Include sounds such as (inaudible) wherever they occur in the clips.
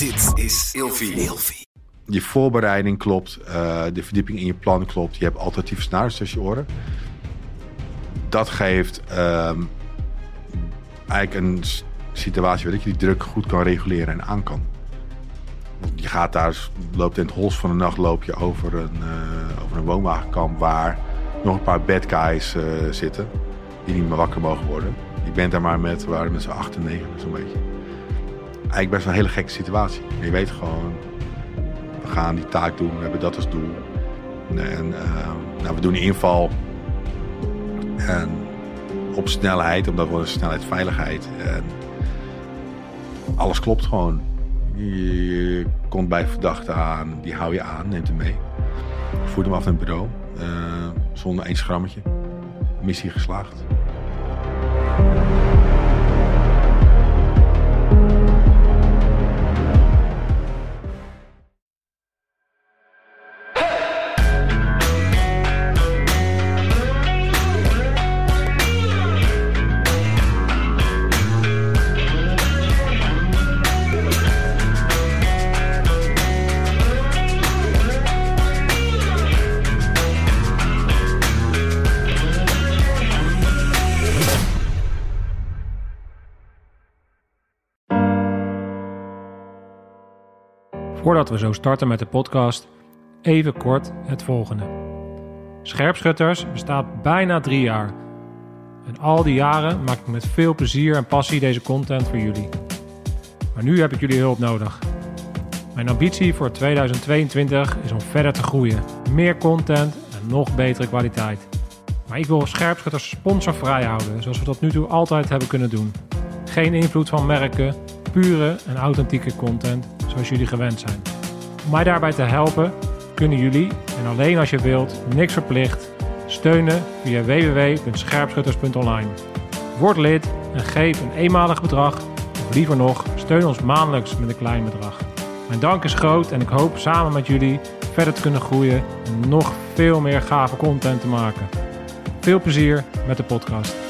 Dit is Ilfie. Je voorbereiding klopt, uh, de verdieping in je plan klopt. Je hebt alternatieve scenario's tussen je oren. Dat geeft um, eigenlijk een situatie waar je die druk goed kan reguleren en aan kan. Je gaat daar, loopt in het hols van de nacht loop je over een, uh, over een woonwagenkamp waar nog een paar bad guys uh, zitten. Die niet meer wakker mogen worden. Je bent daar maar met, waren met z'n acht en negen zo'n beetje. Eigenlijk best wel een hele gekke situatie. Je weet gewoon, we gaan die taak doen, we hebben dat als doel. En uh, nou, we doen die inval. En op snelheid, omdat we snelheid veiligheid. En alles klopt gewoon. Je komt bij verdachte aan, die hou je aan, neemt hem mee. Voert hem af naar het bureau. Uh, zonder één schrammetje. Missie geslaagd. Voordat we zo starten met de podcast, even kort het volgende. Scherpschutters bestaat bijna drie jaar. En al die jaren maak ik met veel plezier en passie deze content voor jullie. Maar nu heb ik jullie hulp nodig. Mijn ambitie voor 2022 is om verder te groeien. Meer content en nog betere kwaliteit. Maar ik wil scherpschutters sponsorvrij houden, zoals we tot nu toe altijd hebben kunnen doen. Geen invloed van merken, pure en authentieke content zoals jullie gewend zijn. Om mij daarbij te helpen kunnen jullie, en alleen als je wilt, niks verplicht, steunen via www.scherpschutters.online. Word lid en geef een eenmalig bedrag, of liever nog, steun ons maandelijks met een klein bedrag. Mijn dank is groot en ik hoop samen met jullie verder te kunnen groeien en nog veel meer gave content te maken. Veel plezier met de podcast.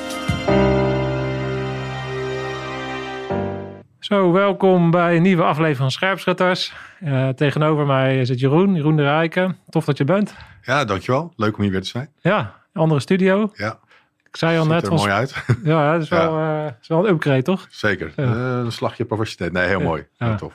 Zo, welkom bij een nieuwe aflevering van Scherpschutters. Uh, tegenover mij zit Jeroen, Jeroen de Rijken. Tof dat je bent. Ja, dankjewel. Leuk om hier weer te zijn. Ja, andere studio. Ja. Ik zei al Ziet net. er was, mooi uit. (laughs) Ja, het is wel. Uh, is wel een upgrade, toch? Zeker. Ja. Uh, een slagje professionaliteit. Nee, heel mooi. Ja. Heel tof.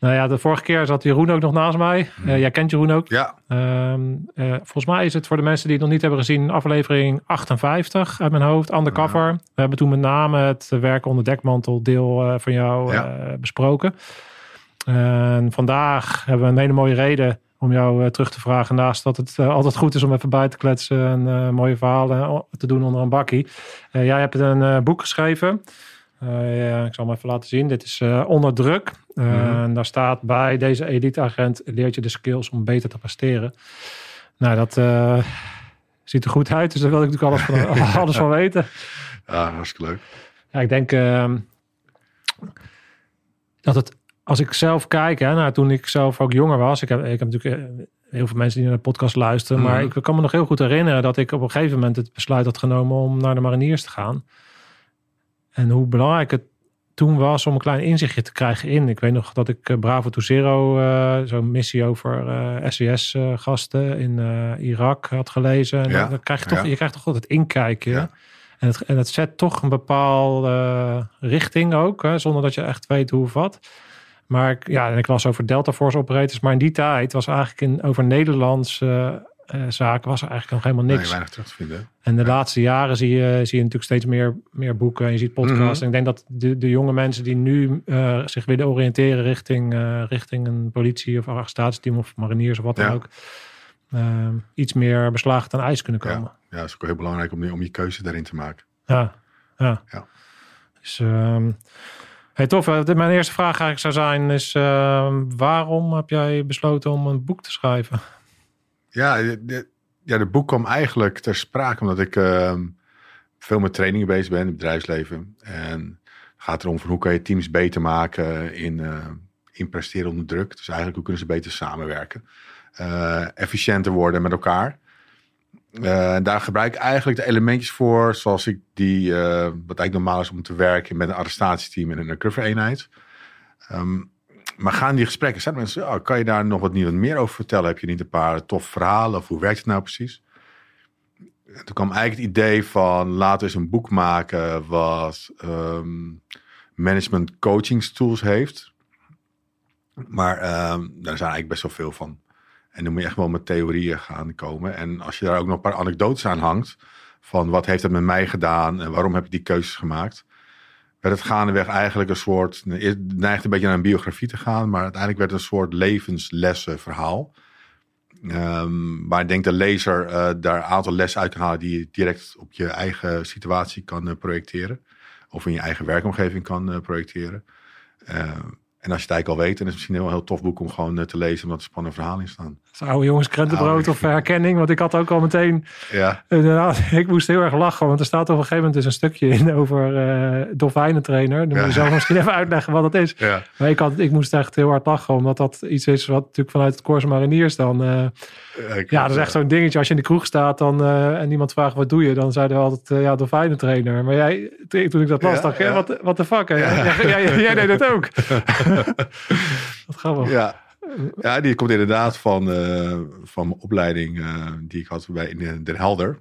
Nou ja, de vorige keer zat Jeroen ook nog naast mij. Hmm. Uh, jij kent Jeroen ook. Ja, Um, uh, volgens mij is het voor de mensen die het nog niet hebben gezien, aflevering 58 uit mijn hoofd, undercover. We hebben toen met name het werken onder dekmantel deel uh, van jou Ja. besproken. En vandaag hebben we een hele mooie reden om jou terug te vragen. Naast dat het altijd goed is om even bij te kletsen en mooie verhalen te doen onder een bakkie. Jij hebt een boek geschreven. Uh, ja, ik zal hem even laten zien. Dit is uh, Onder Druk. Uh, mm-hmm. En daar staat bij deze eliteagent leert je de skills om beter te presteren. Nou, dat ziet er goed uit. Dus daar wil ik natuurlijk alles van, (laughs) (laughs) alles van weten. Ja, hartstikke leuk. Ja, ik denk uh, dat het, als ik zelf kijk, hè, nou, toen ik zelf ook jonger was. Ik heb, ik heb natuurlijk eh, heel veel mensen die naar de podcast luisteren. Maar ik kan me nog heel goed herinneren dat ik op een gegeven moment het besluit had genomen om naar de mariniers te gaan. En hoe belangrijk het toen was om een klein inzichtje te krijgen in. Ik weet nog dat ik uh, Bravo to Zero, uh, zo'n missie over uh, SES-gasten in Irak had gelezen. En ja. dan krijg je, toch, ja. je krijgt toch altijd inkijken. Ja. En, het, en het zet toch een bepaalde richting ook, hè, zonder dat je echt weet hoe of wat. Maar ik, ja, en ik las over Delta Force operators. Maar in die tijd was eigenlijk in, over Nederlands uh, zaken was er eigenlijk nog helemaal niks. Nee, weinig terug te vinden. En de ja. laatste jaren zie je, zie je natuurlijk steeds meer, meer boeken en je ziet podcasts. Mm-hmm. En ik denk dat de, de jonge mensen die nu uh, zich willen oriënteren richting, uh, richting een politie of arrestatieteam of mariniers of wat dan ja. ook. iets meer beslagen aan ijs kunnen komen. Ja, ja dat is ook heel belangrijk om, om je keuze daarin te maken. Ja, ja. ja. Dus, um, hey, tof. Mijn eerste vraag eigenlijk zou zijn is ehm, waarom heb jij besloten om een boek te schrijven? Ja, de, ja, de boek kwam eigenlijk ter sprake omdat ik uh, veel met trainingen bezig ben in het bedrijfsleven. En het gaat erom van hoe kan je teams beter maken in, uh, in presteren onder druk. Dus eigenlijk hoe kunnen ze beter samenwerken. Uh, efficiënter worden met elkaar. En daar gebruik ik eigenlijk de elementjes voor zoals ik die, wat eigenlijk normaal is om te werken met een arrestatieteam en een recovery eenheid. Um, maar gaan die gesprekken, zijn mensen, oh, kan je daar nog wat, meer over vertellen? Heb je niet een paar tof verhalen of hoe werkt het nou precies? En toen kwam eigenlijk het idee van laten we eens een boek maken wat ehm, management coaching tools heeft. Maar ehm, daar zijn eigenlijk best wel veel van. En dan moet je echt wel met theorieën gaan komen. En als je daar ook nog een paar anekdotes aan hangt. Van wat heeft het met mij gedaan en waarom heb ik die keuzes gemaakt. Werd het gaandeweg eigenlijk een soort. Het neigt een beetje naar een biografie te gaan. Maar uiteindelijk werd het een soort levenslessen verhaal. Um, waar ik denk de lezer uh, daar een aantal lessen uit kan halen. die je direct op je eigen situatie kan uh, projecteren. Of in je eigen werkomgeving kan uh, projecteren. En als je het eigenlijk al weet, dan is het misschien een heel, heel tof boek om gewoon eh, te lezen, omdat er spannende verhalen in staan. Oude jongens krentenbrood of herkenning, want ik had ook al meteen, ja. inderdaad, (laughs) ik moest heel erg lachen, want er staat op een gegeven moment dus een stukje in over uh, dolfijnentrainer. Dan moet je zelf (laughs) misschien even uitleggen wat dat is. Ja. Maar ik, had, ik moest echt heel hard lachen, omdat dat iets is wat natuurlijk vanuit het Corse Mariniers dan, uh, ja, dat is echt zo'n dingetje. Als je in de kroeg staat dan, uh, en iemand vraagt wat doe je, dan zeiden we altijd, ja, dolfijnentrainer. Maar jij, toen ik dat las, dacht ik, wat, wat de fuck, hè? Jij, (laughs) jij deed dat ook. Wat grappig. Ja. Ja, die komt inderdaad van, uh, van mijn opleiding uh, die ik had bij in Den Helder.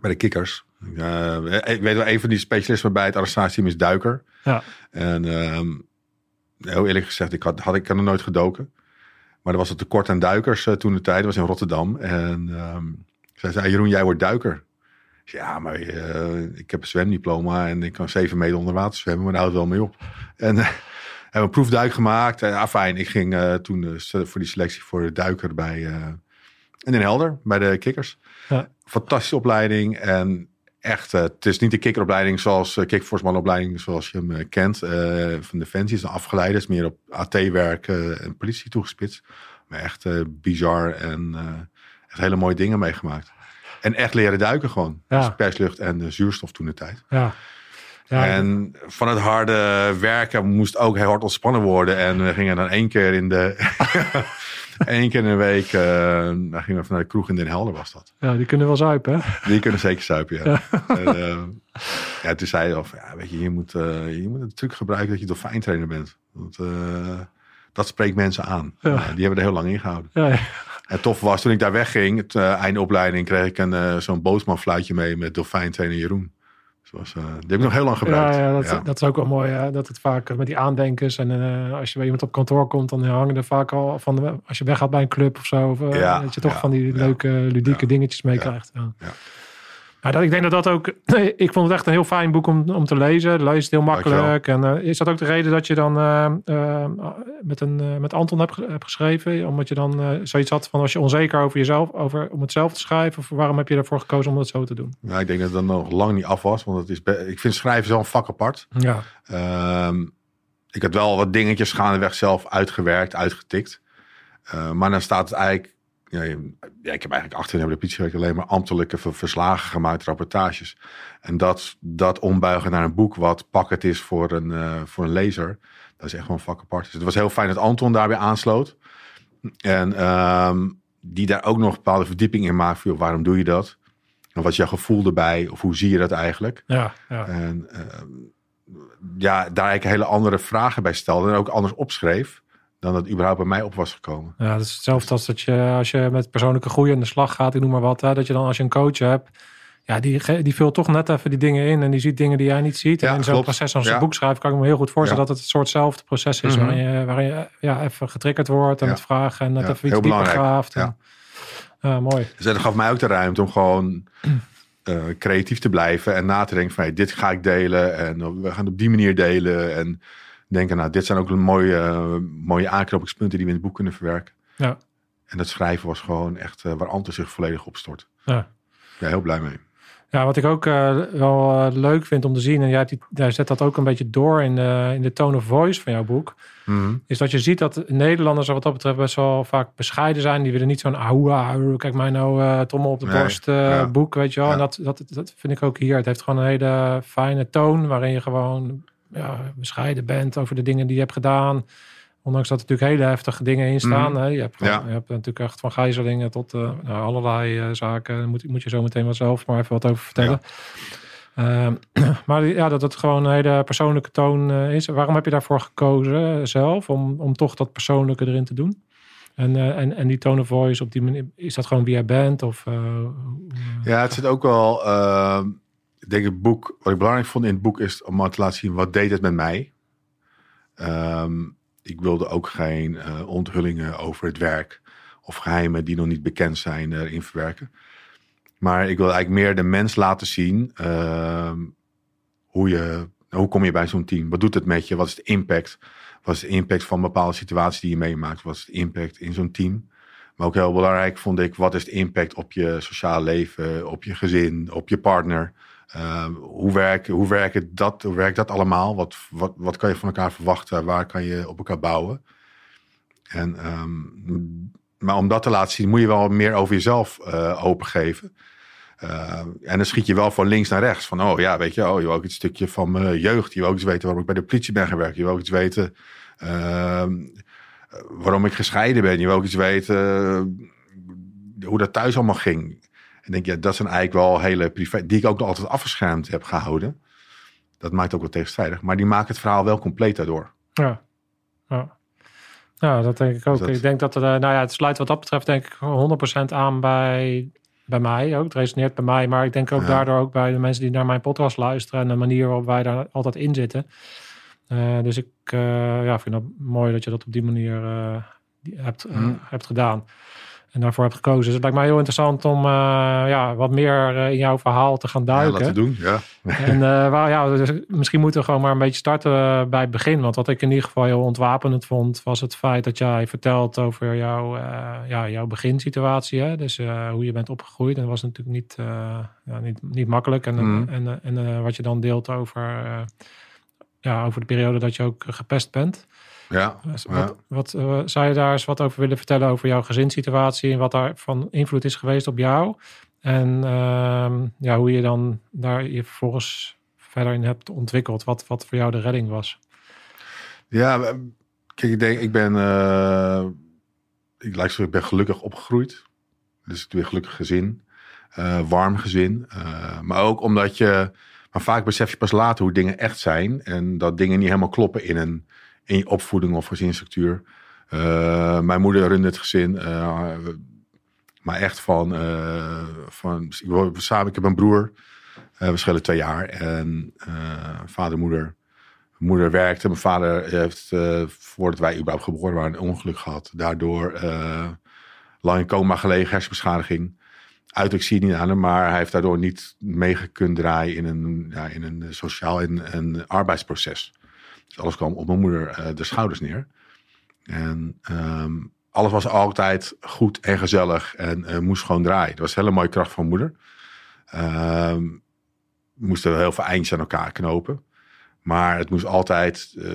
Bij de kikkers. Uh, ik weet wel, een van die specialisten bij het arrestatieteam is duiker. Ja. En heel eerlijk gezegd, ik had, had ik er nog nooit gedoken. Maar er was een tekort aan duikers toen de tijd. Was in Rotterdam. En um, zij zei, Jeroen, jij wordt duiker. Ja, maar ik heb een zwemdiploma en ik kan zeven meter onder water zwemmen. Maar daar houdt wel mee op. En hebben een proefduik gemaakt. En ah, fijn, ik ging uh, toen uh, voor die selectie voor de duiker bij uh, in Den Helder, bij de kikkers. Ja. Fantastische opleiding en echt, het is niet de kikkeropleiding zoals uh, opleiding zoals je hem kent van Defensie. is een afgeleide, is meer op AT-werk en politie toegespitst. Maar echt bizar en echt hele mooie dingen meegemaakt. En echt leren duiken gewoon. Ja. Dus perslucht en zuurstof toen de tijd. Ja. Ja, en van het harde werken moest ook heel hard ontspannen worden. En we gingen dan één keer in de. (laughs) Eén keer in een week. Uh, gingen we naar de kroeg in Den Helder, was dat. Ja, die kunnen wel zuipen, hè? Die kunnen zeker zuipen, ja. ja. En, uh, ja toen zei hij al van, ja, weet je, je moet, uh, je moet een truc gebruiken dat je dolfijntrainer bent. Want, dat spreekt mensen aan. Ja. die hebben er heel lang in gehouden. Ja, ja. En tof was, toen ik daar wegging, het einde opleiding, kreeg ik een, zo'n boosmanfluitje mee met dolfijntrainer Jeroen. Was, uh, die heb ik nog heel lang gebruikt. Ja, ja, dat, dat is ook wel mooi. Hè? Dat het vaak met die aandenkers. En uh, als je bij iemand op kantoor komt, dan hangen er vaak al van. De, als je weggaat bij een club of zo. Of, uh, ja, dat je toch van die leuke, ludieke dingetjes meekrijgt. Ja. Ja. dat, ik denk dat dat ook. (clears throat) ik vond het echt een heel fijn boek om, om te lezen. Lees het heel makkelijk. En is dat ook de reden dat je dan met, een, met Anton hebt, hebt geschreven? Omdat je dan zoiets had van als je onzeker over jezelf, over om het zelf te schrijven. Of waarom heb je ervoor gekozen om dat zo te doen? Ja, ik denk dat dat nog lang niet af was. Want het is ik vind schrijven zo'n vak apart. Ja. Um, ik had wel wat dingetjes gaandeweg zelf uitgewerkt, uitgetikt. Maar dan staat het eigenlijk ja, ik heb eigenlijk achter de politie alleen maar ambtelijke verslagen gemaakt, rapportages. En dat, dat ombuigen naar een boek wat pakket is voor een, uh, voor een lezer, dat is echt een vak apart. Dus het was heel fijn dat Anton daarbij aansloot. En um, die daar ook nog bepaalde verdieping in maakt. Voor, waarom doe je dat? En wat is jouw gevoel erbij? Of hoe zie je dat eigenlijk? Ja, ja. En uh, ja, daar eigenlijk hele andere vragen bij stelde. En ook anders opschreef dan dat überhaupt bij mij op was gekomen. Ja, dat is hetzelfde als dat je als je met persoonlijke groei aan de slag gaat, ik noem maar wat, hè, dat je dan als je een coach hebt, ja, die, die vult toch net even die dingen in en die ziet dingen die jij niet ziet. Ja, en in zo'n proces als een ja. boek schrijven kan ik me heel goed voorstellen Ja. dat het een soortzelfde proces is Mhm. waarin je, waarin je ja, even getriggerd wordt en het vragen en net even iets dieper graaft. En, Ja. ja, mooi. Dus dat gaf mij ook de ruimte om gewoon (clears throat) eh, creatief te blijven en na te denken van hey, dit ga ik delen en we gaan het op die manier delen en denken nou dit zijn ook mooie, mooie aanknopingspunten die we in het boek kunnen verwerken. Ja. En dat schrijven was gewoon echt eh, waar Ante zich volledig op stort. Ja. Ja, heel blij mee. Ja, wat ik ook eh, wel eh, leuk vind om te zien, en jij, hebt die, jij zet dat ook een beetje door in de, in de tone of voice van jouw boek, Mhm. is dat je ziet dat Nederlanders wat dat betreft best wel vaak bescheiden zijn. Die willen niet zo'n ahoua, ahoua, kijk mij nou eh trommel op de Nee, borst ja. boek, weet je wel. Ja. En dat, dat, dat vind ik ook hier. Het heeft gewoon een hele fijne toon waarin je gewoon ja, bescheiden bent over de dingen die je hebt gedaan. Ondanks dat er natuurlijk hele heftige dingen in staan. Mhm. hè. Je, hebt, Ja. je hebt natuurlijk echt van gijzelingen tot eh, nou, allerlei eh, zaken. Daar moet, moet je zo meteen wel zelf maar even wat over vertellen. Ehm, (clears throat) maar ja, dat het gewoon een hele persoonlijke toon eh, is. Waarom heb je daarvoor gekozen zelf? Om, om toch dat persoonlijke erin te doen? En, en, en die tone of voice op die manier, is dat gewoon wie jij bent? Of, Ja, het zit ook wel. Ik denk het boek. Wat ik belangrijk vond in het boek is om te laten zien wat deed het met mij. Ehm, ik wilde ook geen eh, onthullingen over het werk of geheimen die nog niet bekend zijn eh, erin verwerken. Maar ik wilde eigenlijk meer de mens laten zien. ehm, hoe, je, hoe kom je bij zo'n team? Wat doet het met je? Wat is de impact? Wat is de impact van bepaalde situaties die je meemaakt? Wat is de impact in zo'n team? Maar ook heel belangrijk vond ik, wat is de impact op je sociaal leven, op je gezin, op je partner? Uh, hoe, werkt, hoe, werkt dat, hoe werkt dat allemaal? Wat, wat, wat kan je van elkaar verwachten? Waar kan je op elkaar bouwen? En, ehm, maar om dat te laten zien, moet je wel meer over jezelf uh, opengeven. Uh, en dan schiet je wel van links naar rechts. Van, oh ja, weet je, oh, je wil ook iets stukje van mijn jeugd. Je wil ook iets weten waarom ik bij de politie ben gewerkt. Je wil ook iets weten waarom ik gescheiden ben. Je wil ook iets weten uh, hoe dat thuis allemaal ging. En denk, ja, dat zijn eigenlijk wel hele privé... Die ik ook nog altijd afgeschermd heb gehouden. Dat maakt ook wel tegenstrijdig. Maar die maken het verhaal wel compleet daardoor. Ja, ja. ja dat denk ik ook. Dat... Ik denk dat, er, nou ja, het sluit wat dat betreft denk ik 100% aan bij bij mij ook. Het resoneert bij mij, maar ik denk ook ja. daardoor ook bij de mensen die naar mijn podcast luisteren en de manier waarop wij daar altijd in zitten. Uh, dus ik uh, ja, vind het mooi dat je dat op die manier uh, hebt, mm. hebt gedaan. En daarvoor hebt gekozen. Dus het lijkt mij heel interessant om ja, wat meer in jouw verhaal te gaan duiken. Ja, laten doen, ja. (laughs) en waar, ja, dus misschien moeten we gewoon maar een beetje starten bij het begin. Want wat ik in ieder geval heel ontwapenend vond, was het feit dat jij vertelt over jouw, ja, jouw beginsituatie. Hè? Dus hoe je bent opgegroeid. En dat was natuurlijk niet, ja, niet, niet makkelijk. En, mm. en, en, en wat je dan deelt over ja, over de periode dat je ook gepest bent. Ja. Dus wat, wat uh, zou je daar eens wat over willen vertellen over jouw gezinssituatie en wat daar van invloed is geweest op jou? En uh, ja, hoe je dan daar je vervolgens verder in hebt ontwikkeld, wat, wat voor jou de redding was. Ja, kijk, ik denk, ik ben, uh, ik, lijkt zo, ik ben gelukkig opgegroeid. Dus ik doe een gelukkig gezin, warm gezin. Maar ook omdat je, maar vaak besef je pas later hoe dingen echt zijn. En dat dingen niet helemaal kloppen in, een, in opvoeding of gezinsstructuur. Uh, mijn moeder runde het gezin. Uh, maar echt van, uh, van ik, samen, ik heb een broer. we schelen twee jaar. En vader moeder. Moeder werkte. Mijn vader heeft, voordat wij überhaupt geboren waren, een ongeluk gehad. Daardoor lang in coma gelegen, hersenbeschadiging uiterlijk zie je niet aan hem, maar hij heeft daardoor niet mee kunnen draaien in een, ja, in een sociaal en een arbeidsproces. Dus alles kwam op mijn moeder uh, de schouders neer. En um, alles was altijd goed en gezellig en uh, moest gewoon draaien. Dat was een hele mooie kracht van moeder. Um, we moesten heel veel eindjes aan elkaar knopen. Maar het moest altijd, uh,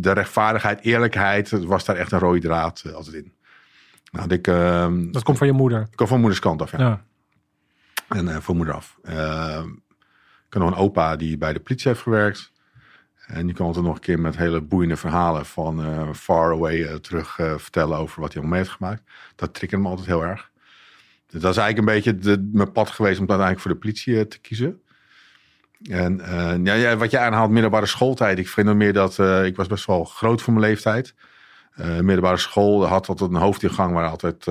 de rechtvaardigheid, eerlijkheid, was daar echt een rode draad altijd in. Nou, ik, uh, dat komt van je moeder? Dat komt van moeders kant af, ja. ja. En uh, van moeder af. Uh, ik had nog een opa die bij de politie heeft gewerkt. En die kon altijd nog een keer met hele boeiende verhalen van uh, far away terug vertellen over wat hij al mee heeft gemaakt. Dat triggerde me altijd heel erg. Dus dat is eigenlijk een beetje de, mijn pad geweest om uiteindelijk voor de politie te kiezen. En ja, ja, wat je aanhaalt, middelbare schooltijd. Ik vind dan meer dat ik was best wel groot voor mijn leeftijd. Middelbare school had altijd een hoofdingang waar altijd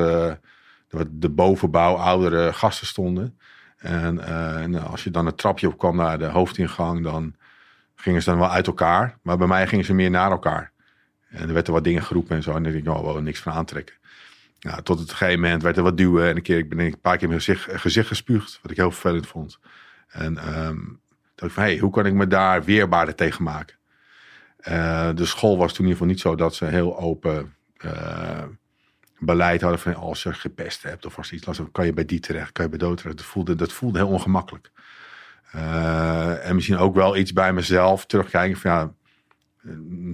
de bovenbouw oudere gasten stonden. En, en, als je dan een trapje op kwam naar de hoofdingang, dan gingen ze dan wel uit elkaar. Maar bij mij gingen ze meer naar elkaar. En er werden wat dingen geroepen en zo. En dan denk ik, oh, wel niks van aantrekken. Nou, tot het gegeven moment werd er wat duwen. En een keer, ik ben een paar keer mijn gezicht, gespuugd. Wat ik heel vervelend vond. En um, dacht ik van, hey, hoe kan ik me daar weerbaarder tegen maken? Uh, de school was toen in ieder geval niet zo dat ze heel open uh, beleid hadden van als je gepest hebt of als iets lastig, kan je bij die terecht, kan je bij dood terecht. Dat voelde, dat voelde heel ongemakkelijk. Uh, en misschien ook wel iets bij mezelf terugkijken van ja,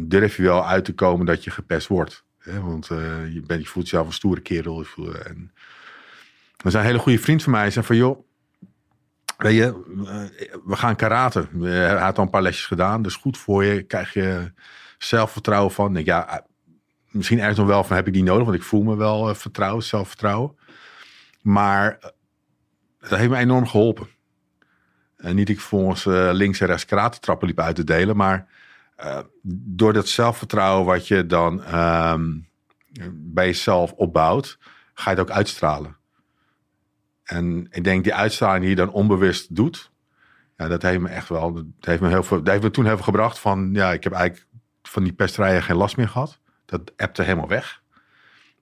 durf je wel uit te komen dat je gepest wordt. Hè? Want je, bent, je voelt jezelf een stoere kerel. En, er zijn een hele goede vriend van mij. zei van joh, Weet je, we gaan karate. Hij had al een paar lesjes gedaan. Dus goed voor je. Krijg je zelfvertrouwen van. Denk, ja, misschien ergens nog wel van heb ik die nodig. Want ik voel me wel vertrouwen, zelfvertrouwen. Maar dat heeft me enorm geholpen. En niet ik volgens eh, links en rechts karatentrappen liep uit te delen. Maar eh, door dat zelfvertrouwen wat je dan ehm, bij jezelf opbouwt, ga je het ook uitstralen. En ik denk die uitstraling die je dan onbewust doet, ja, dat heeft me echt wel, dat heeft me heel veel, dat heeft me toen heel veel gebracht van, ja, ik heb eigenlijk van die pesterijen geen last meer gehad. Dat appte helemaal weg.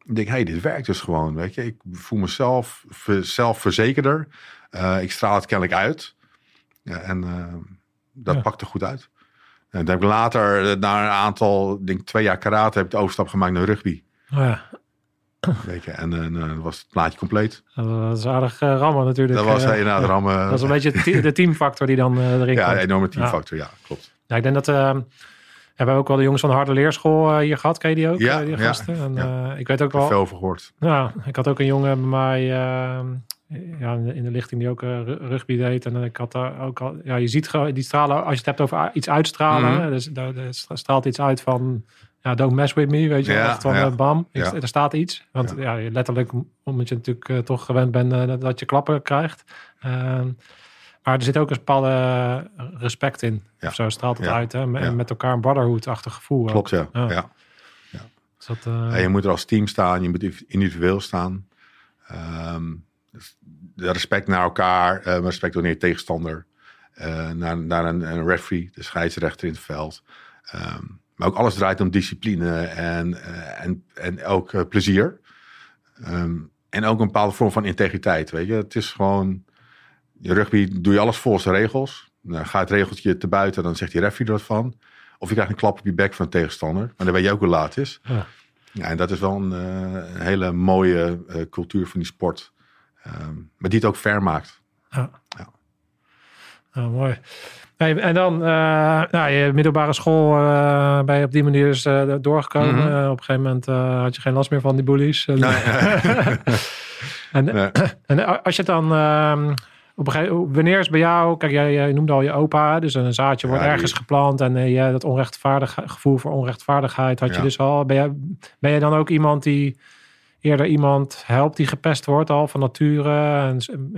Ik denk, hé, hey, dit werkt dus gewoon, weet je. Ik voel mezelf ver- zelfverzekerder. Eh, ik straal het kennelijk uit. Ja, en eh, dat Ja. pakte goed uit. En dan heb ik later, eh, na een aantal, ik denk twee jaar karate, heb ik de overstap gemaakt naar rugby. Oh ja, Weet je, en eh, dan was het plaatje compleet. dat is aardig eh, rammen natuurlijk. Dat was eh, inderdaad ja. rammen. Dat is een beetje de te- de teamfactor die dan eh, erin ja, komt. een enorme teamfactor, ja, klopt. Ja, ik denk dat... ja, we hebben ook wel de jongens van de harde leerschool eh, hier gehad. Ken je die ook? Ja, eh, die gasten? En, ja. eh, ik weet ook wel... veel over gehoord. Ja, ik had ook een jongen bij mij eh, ja, in, de, in de lichting die ook ru- rugby deed. En ik had daar ook al, ja, je ziet die stralen, als je het hebt over iets uitstralen, Mhm. dus daar, daar stra- straalt iets uit van, ja, don't mess with me, weet je. Ja, Echt van, ja. bam, Ja. er staat iets. Want ja. letterlijk, omdat je natuurlijk toch gewend bent dat- dat je klappen krijgt. Ehm, maar er zit ook een bepaalde respect in. Ja. Of zo straalt het Ja. uit. Hè? Ja. met elkaar een brotherhood-achtig gevoel. ook. Klopt, ja. Ja. ja. Dus dat, eh, je moet er als team staan, je moet individueel staan. Ehm, dus respect naar elkaar, eh, respect door je tegenstander. eh, naar, naar een, een referee, de scheidsrechter in het veld. Ehm, maar ook alles draait om discipline en, en, en ook plezier. Ehm, en ook een bepaalde vorm van integriteit. Weet je, het is gewoon. Je rugby doe je alles volgens de regels. Nou, gaat het regeltje te buiten, dan zegt die referee er wat van. Of je krijgt een klap op je bek van een tegenstander. Maar dan weet je ook hoe laat het is. ja. Ja, en dat is wel een, eh, hele mooie eh, cultuur van die sport. Ehm, maar die het ook ver maakt. Ja. Ja. Mooi. Hey, en dan, eh, nou, je middelbare school uh, ben je op die manier dus, uh, doorgekomen. Mhm. Uh, op een gegeven moment uh, had je geen last meer van die bullies. En, (laughs) en, Nee. en als je het dan... op een gegeven, wanneer is bij jou, kijk jij, jij noemde al je opa, dus een zaadje wordt die- ergens geplant en eh, ja, dat onrechtvaardig, gevoel voor onrechtvaardigheid had je dus al. Ben je, ben je dan ook iemand die eerder iemand helpt die gepest wordt al van nature? En,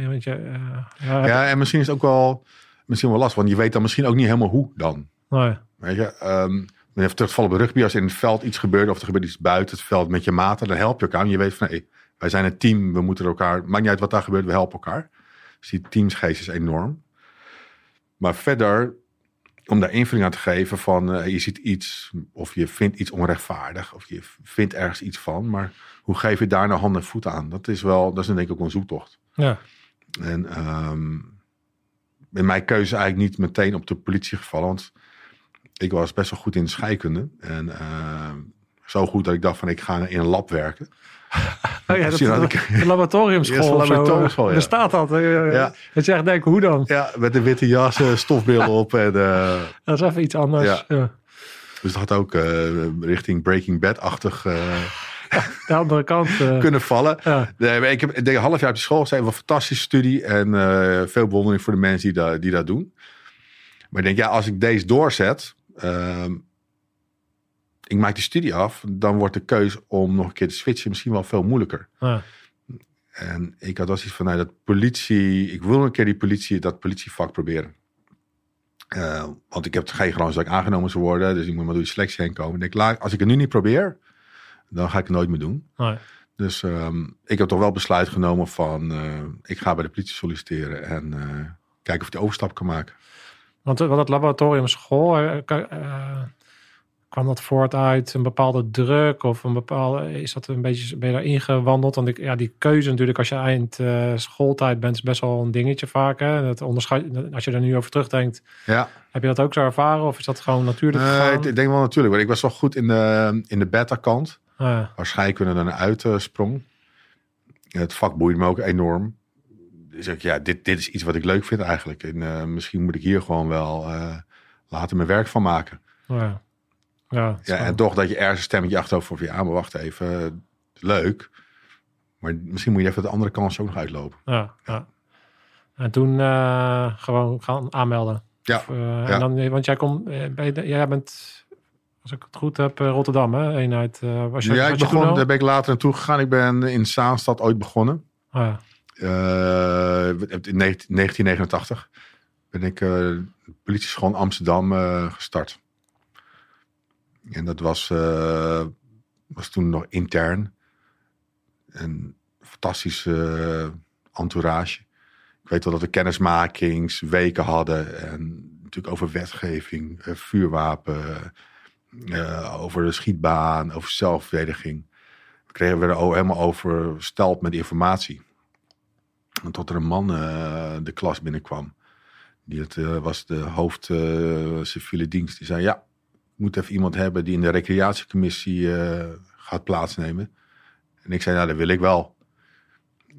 weet je, eh, ja, Ja, en misschien is het ook wel, misschien wel lastig. Want je weet dan misschien ook niet helemaal hoe dan. nee. Weet je, ehm even terugvallen bij rugby. Als in het veld iets gebeurt of er gebeurt iets buiten het veld met je maten, dan help je elkaar. En je weet van, hey, wij zijn een team, we moeten elkaar, maakt niet uit wat daar gebeurt, we helpen elkaar. Dus die teamsgeest is enorm. Maar verder, om daar invulling aan te geven van, eh, je ziet iets, of je vindt iets onrechtvaardig, of je vindt ergens iets van, maar hoe geef je daar nou hand en voet aan? Dat is wel, dat is denk ik ook een zoektocht. Ja. En ehm in mijn keuze eigenlijk niet meteen op de politie gevallen. Want ik was best wel goed in scheikunde. En ehm, zo goed dat ik dacht van ik ga in een lab werken. Oh ja, dat, de laboratoriumschool. De ja. Er staat dat. eh, Ja. Dat je echt denkt, hoe dan? Ja, met een witte jas, eh, stofbril op. En, eh, Dat is even iets anders. Ja. Dus dat had ook eh, richting Breaking Bad-achtig eh, De andere kant. eh, (laughs) kunnen vallen. Nee, ik heb ik denk een half jaar op die school gezeten. Een fantastische studie. En eh, veel bewondering voor de mensen die, dat die dat doen. Maar ik denk, ja, als ik deze doorzet. ehm, ik maak die studie af. Dan wordt de keuze om nog een keer te switchen misschien wel veel moeilijker. En ik had als iets van, nou, dat politie... Ik wil een keer die politie, dat politievak proberen. Eh, want ik heb geen garantie dat ik aangenomen zou worden. Dus ik moet maar door die selectie heen komen. Ik denk, als ik het nu niet probeer, dan ga ik het nooit meer doen. Dus ehm, ik heb toch wel besluit genomen van... eh, ik ga bij de politie solliciteren en eh, kijken of ik de overstap kan maken. Want wat het eh, ka- eh, kwam dat voort uit een bepaalde druk of een bepaalde, is dat een beetje, ben je daar ingewandeld? Want ik, ja, die keuze natuurlijk als je eind eh, schooltijd bent is best wel een dingetje vaak. Hè? Dat onderscheid, als je er nu over terugdenkt, Ja, heb je dat ook zo ervaren of is dat gewoon natuurlijk nee, ik ik denk wel natuurlijk. Want ik was wel goed in de, in de beta-kant. Ah, Waar scheikunde dan uit eh, sprong. Het vak boeide me ook enorm. Dus ik, ja, dit, dit is iets wat ik leuk vind eigenlijk. En eh, misschien moet ik hier gewoon wel later mijn werk van maken. ja. Ja, Ja, en toch dat je ergens een stemmetje achterover van... Ja, maar wacht even. leuk. Maar misschien moet je even de andere kans ook nog uitlopen. ja, ja. En toen eh, gewoon gaan aanmelden. Ja, Of, eh, ja. En dan, want jij, komt, eh, je- jij bent, als ik het goed heb, Rotterdam, hè? Eenheid. eh, was je, ja, was ik begon, daar ben ik later naartoe gegaan. Ik ben in Zaanstad ooit begonnen. Ah, ja. In 19- 1989 ben ik uh, de politieschool Amsterdam uh, gestart. En dat was, uh, was toen nog intern. Een fantastische entourage. Ik weet wel dat we kennismakingsweken hadden. En natuurlijk over wetgeving, vuurwapen, over de schietbaan, over zelfverdediging. We kregen we er helemaal oversteld met informatie. En tot er een man de klas binnenkwam. Die het, was de hoofd civiele dienst. Die zei, ja, moet even iemand hebben die in de recreatiecommissie gaat plaatsnemen. En ik zei, nou, dat wil ik wel.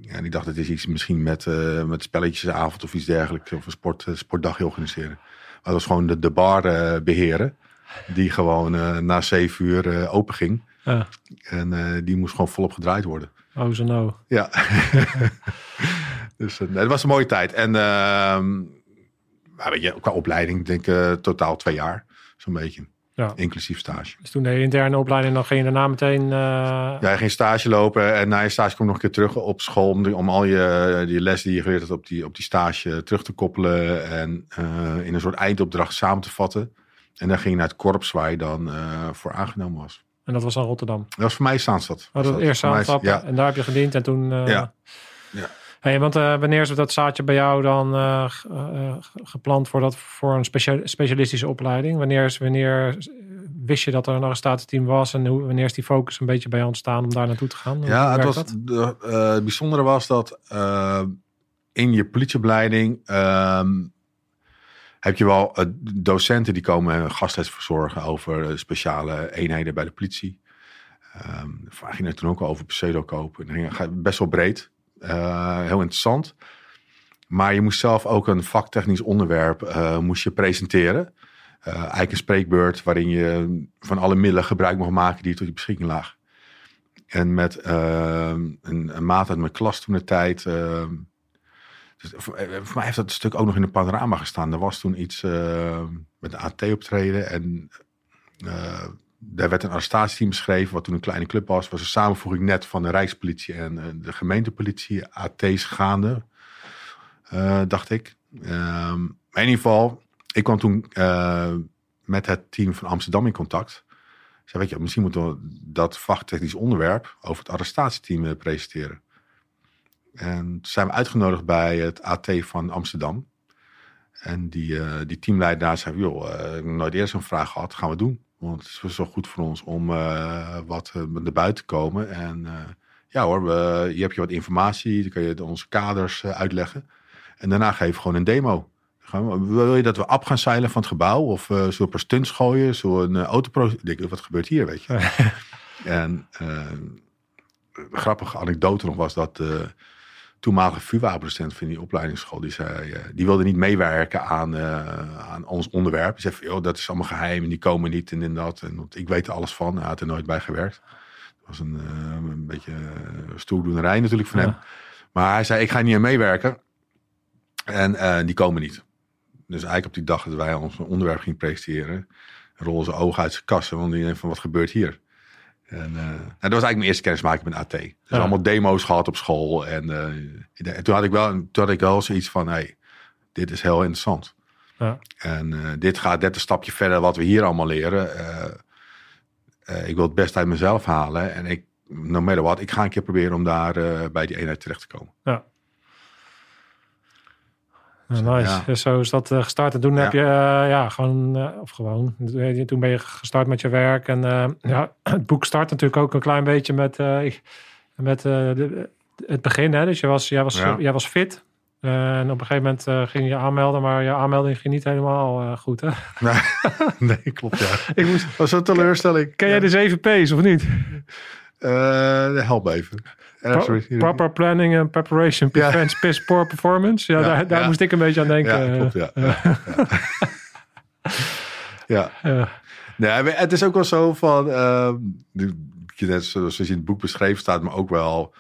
Ja, en ik dacht, het is iets misschien met, uh, met spelletjesavond of iets dergelijks. Of een sport, sportdagje organiseren. Maar dat was gewoon de, de bar uh, beheren. Die gewoon uh, na zeven uur open ging. Ja. En die moest gewoon volop gedraaid worden. Oh, zo nou. Ja. (laughs) dus het was een mooie tijd. En ehm, maar weet je, qua opleiding denk ik totaal twee jaar. Zo'n beetje. Ja. Inclusief stage. Dus toen de interne opleiding, dan ging je daarna meteen... Uh... Ja, je ging stage lopen en na je stage kom je nog een keer terug op school... om, om al je die les die je geleerd hebt op die, op die stage terug te koppelen... en uh, in een soort eindopdracht samen te vatten. En dan ging je naar het korps waar je dan uh, voor aangenomen was. En dat was aan Rotterdam? Dat was voor mij Zaanstad. Oh, dat was eerst Zaanstad ja. en daar heb je gediend en toen... ja. Hey, want uh, wanneer is dat zaadje bij jou dan uh, uh, gepland voor, dat, voor een specia specialistische opleiding? Wanneer, is, wanneer wist je dat er nog een statenteam was en hoe, wanneer is die focus een beetje bij jou ontstaan om daar naartoe te gaan? Ja, het, was, de, het bijzondere was dat in je politieopleiding ehm, heb je wel docenten die komen gastles verzorgen over speciale eenheden bij de politie. Um, vraag je net toen ook al over pseudo kopen. Best wel breed. Uh, heel interessant. Maar je moest zelf ook een vaktechnisch onderwerp uh, moest je presenteren. Uh, eigenlijk een spreekbeurt waarin je van alle middelen gebruik mocht maken die tot je beschikking lagen. En met een, een, maat uit mijn klas toen de tijd. Dus voor, mij heeft dat stuk ook nog in de panorama gestaan. Er was toen iets met een AT optreden. En daar werd een arrestatieteam beschreven, wat toen een kleine club was. was een samenvoeging net van de Rijkspolitie en uh, de gemeentepolitie, AT's gaande, uh, dacht ik. Um, in ieder geval, ik kwam toen uh, met het team van Amsterdam in contact. Ik zei, weet je, misschien moeten we dat vachttechnisch onderwerp over het arrestatieteam presenteren. En toen zijn we uitgenodigd bij het AT van Amsterdam. En die, die teamleider daar zei, joh, ik heb nooit eerder zo'n vraag gehad, gaan we doen. Want het is wel goed voor ons om uh, wat uh, naar buiten te komen. En uh, ja hoor, we, je hebt je wat informatie, dan kan je onze kaders uitleggen. En daarna geef je gewoon een demo. Wil je dat we op gaan zeilen van het gebouw? Of zullen we paar stunts gooien? Zullen we een autopro... Denk wat gebeurt hier, weet je? (laughs) en een grappige anekdote nog was dat toenmalige vuurwapenpresident van die opleidingsschool, die zei, uh, die wilde niet meewerken aan, uh, aan ons onderwerp. Die zei van, joh, dat is allemaal geheim en die komen niet en, en dat. En ik weet er alles van. Hij had er nooit bij gewerkt. Dat was een, uh, een beetje stoerdoenerij natuurlijk van ja. hem. Maar hij zei, ik ga niet aan meewerken. En die komen niet. Dus eigenlijk op die dag dat wij ons onderwerp gingen presenteren, rollen ze ogen uit zijn kassen, want die denken van, wat gebeurt hier? En, uh, dat was eigenlijk mijn eerste kennismaking met AT. Dus ja. allemaal demo's gehad op school. En, uh, en, toen, had ik wel, toen had ik wel zoiets van, hey, dit is heel interessant. Ja. En uh, dit gaat net een stapje verder wat we hier allemaal leren. ik wil het best uit mezelf halen. En ik, no matter what, ik ga een keer proberen om daar bij die eenheid terecht te komen. Ja. Ja, nice. Ja. Zo is dat uh, gestart. En toen heb je, uh, ja, gewoon, uh, of gewoon, toen ben je gestart met je werk. En ja, (clears throat) het boek start natuurlijk ook een klein beetje met, met de, het begin. Hè? Dus je was, jij, was, jij was fit. en op een gegeven moment ging je aanmelden, maar je aanmelding ging niet helemaal goed, hè? (laughs) Nee, nee klopt, ja. (laughs) Ik moest, was een teleurstelling. Ken jij de 7 P's of niet? help even. Pro proper planning and preparation prevents ja. piss poor performance. Ja, daar, daar moest ik een beetje aan denken. Ja, klopt, ja. ja. ja. (laughs) Nee, het is ook wel zo van, uh, net zoals je in het boek beschreven staat, maar ook wel,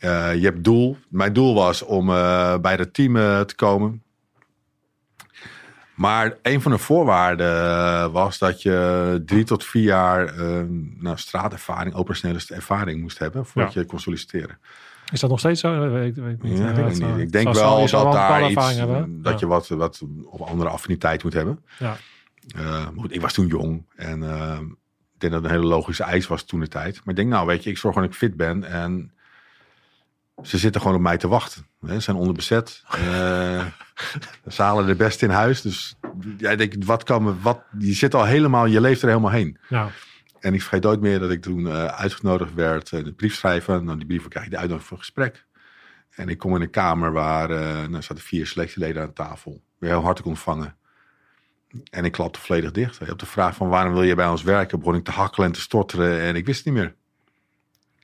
uh, je hebt doel. Mijn doel was om uh, bij het team te komen. Maar een van de voorwaarden was dat je drie tot vier jaar uh, nou, straatervaring, operationele ervaring moest hebben voordat ja. je kon solliciteren. Is dat nog steeds zo? Dat weet, niet. Ja, Eh, weet dat ik zou- niet. Ik denk wel dat daar iets, hebben. dat Ja. je wat, wat of andere affiniteit moet hebben. Ja. Eh, maar goed, ik was toen jong en eh, ik denk dat het een hele logische eis was toen de tijd. Maar ik denk, nou weet je, ik zorg gewoon dat ik fit ben en ze zitten gewoon op mij te wachten. Ze zijn onderbezet. Eh ze halen de beste in huis. Dus ja, ik denk, wat kan me, wat, je zit al helemaal, je leeft er helemaal heen. Ja. En ik vergeet nooit meer dat ik toen eh, uitgenodigd werd, uh, de brief schrijven. Nou, die brief krijg je de uitnodiging voor een gesprek. En ik kom in een kamer waar eh nou, zaten vier selectieleden aan tafel. Weer heel hartelijk ontvangen. En ik klapte volledig dicht. Op de vraag van waarom wil je bij ons werken, begon ik te hakkelen en te stotteren en ik wist het niet meer.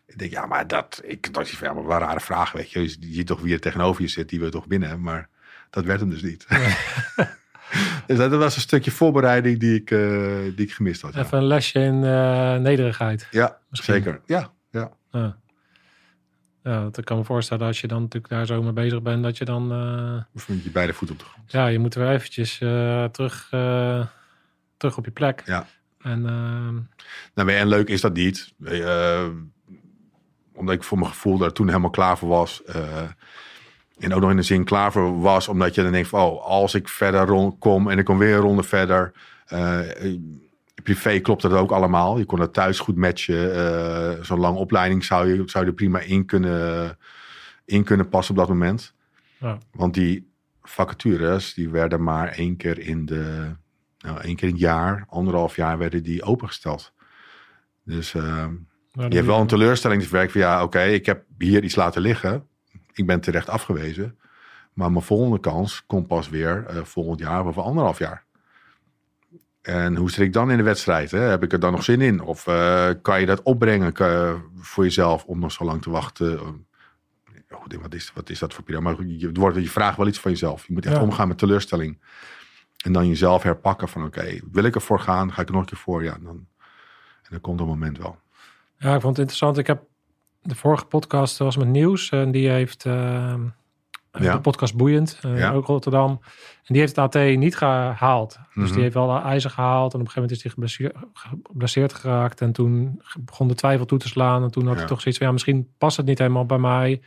Ik denk, ja, maar dat, ik dacht van, ja, maar wat een rare vraag, weet je. Je ziet toch wie er tegenover je zit, die wil je toch binnen. Maar dat werd hem dus niet. (laughs) dus dat was een stukje voorbereiding die ik, eh, die ik gemist had. Ja, Even een lesje in eh, nederigheid. ja Misschien. zeker. Ja, ja. Ja. Ja, dat ik kan me voorstellen als je dan natuurlijk daar zo mee bezig bent, dat je dan... eh, Of je beide voeten op de grond. ja, je moet weer eventjes terug, terug op je plek. Ja. En ehm, Nou, en leuk is dat niet. Omdat ik voor mijn gevoel daar toen helemaal klaar voor was. eh, en ook nog in de zin klaar voor was. Omdat je dan denkt van, oh, als ik verder rond kom en ik kom weer een ronde verder. eh, privé klopt dat ook allemaal. Je kon dat thuis goed matchen. eh, Zo'n lange opleiding zou je, zou je er prima in kunnen, in kunnen passen op dat moment. Ja. Want die vacatures, die werden maar één keer in de... Nou, één keer in het jaar, anderhalf jaar werden die opengesteld. Dus eh, nou, je hebt wel een teleurstelling te verwerken van ja, oké, ik heb hier iets laten liggen. Ik ben terecht afgewezen. Maar mijn volgende kans komt pas weer eh, volgend jaar of over anderhalf jaar. En hoe zit ik dan in de wedstrijd? Hè? Heb ik er dan nog zin in? Of eh, kan je dat opbrengen kan- voor jezelf om nog zo lang te wachten? Eh, Goed, wat, is, wat is dat voor periode? Maar je, wordt, je vraagt wel iets van jezelf. Je moet echt Ja. omgaan met teleurstelling. En dan jezelf herpakken van oké, wil ik ervoor gaan? Ga ik er nog een keer voor? Ja, dan, en dan komt het moment wel. Ja, ik vond het interessant. Ik heb de vorige podcast was met Nieuws. En die heeft Ja. de podcast Boeiend, eh, Ja. ook Rotterdam. En die heeft het AT niet gehaald. Dus Mhm. die heeft wel ijzer gehaald. En op een gegeven moment is hij geblesseerd, geblesseerd geraakt. En toen begon de twijfel toe te slaan. En toen had hij toch zoiets van, ja, misschien past het niet helemaal bij mij.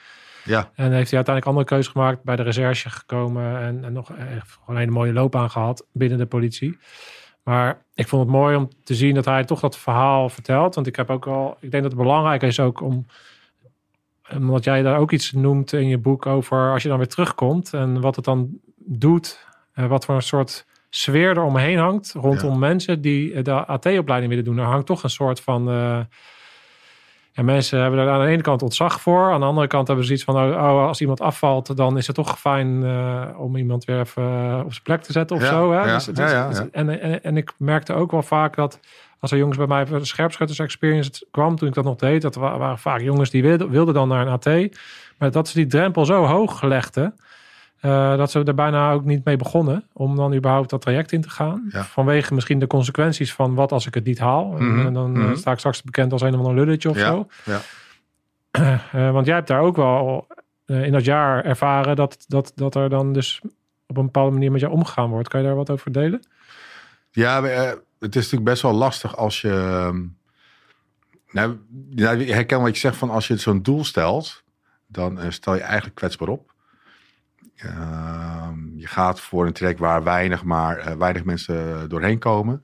Ja, En heeft hij uiteindelijk andere keuze gemaakt. Bij de recherche gekomen. En, en nog echt gewoon een hele mooie loopbaan gehad binnen de politie. Maar ik vond het mooi om te zien dat hij toch dat verhaal vertelt. Want ik heb ook al, ik denk dat het belangrijk is ook om, omdat jij daar ook iets noemt in je boek over als je dan weer terugkomt en wat het dan doet, en wat voor een soort sfeer er omheen hangt rondom mensen die de AT-opleiding willen doen. Er hangt toch een soort van. eh, ja, mensen hebben er aan de ene kant ontzag voor. Aan de andere kant hebben ze iets van: oh, oh, als iemand afvalt, dan is het toch fijn eh, om iemand weer even eh, op zijn plek te zetten of Ja, zo. Hè? ja, Dus ja. En, en, en ik merkte ook wel vaak dat als er jongens bij mij voor de scherpschutters experience kwam, toen ik dat nog deed, dat wa- waren vaak jongens die wilden, wilden dan naar een AT. Maar dat ze die drempel zo hoog legden. Eh, dat ze er bijna ook niet mee begonnen om dan überhaupt dat traject in te gaan. Ja. Vanwege misschien de consequenties van wat als ik het niet haal. En, Mhm, en dan eh, mhm. sta ik straks bekend als een of ander lulletje of ja, zo. ja. (clears throat) Eh, want jij hebt daar ook wel eh, in dat jaar ervaren dat, dat, dat er dan dus op een bepaalde manier met jou omgegaan wordt. Kan je daar wat over delen? Ja, eh, het is natuurlijk best wel lastig als je. ehm, Nou, ik herken wat je zegt van als je zo'n doel stelt, dan eh, stel je eigenlijk kwetsbaar op. Ehm, je gaat voor een trek waar weinig, maar eh, weinig mensen doorheen komen.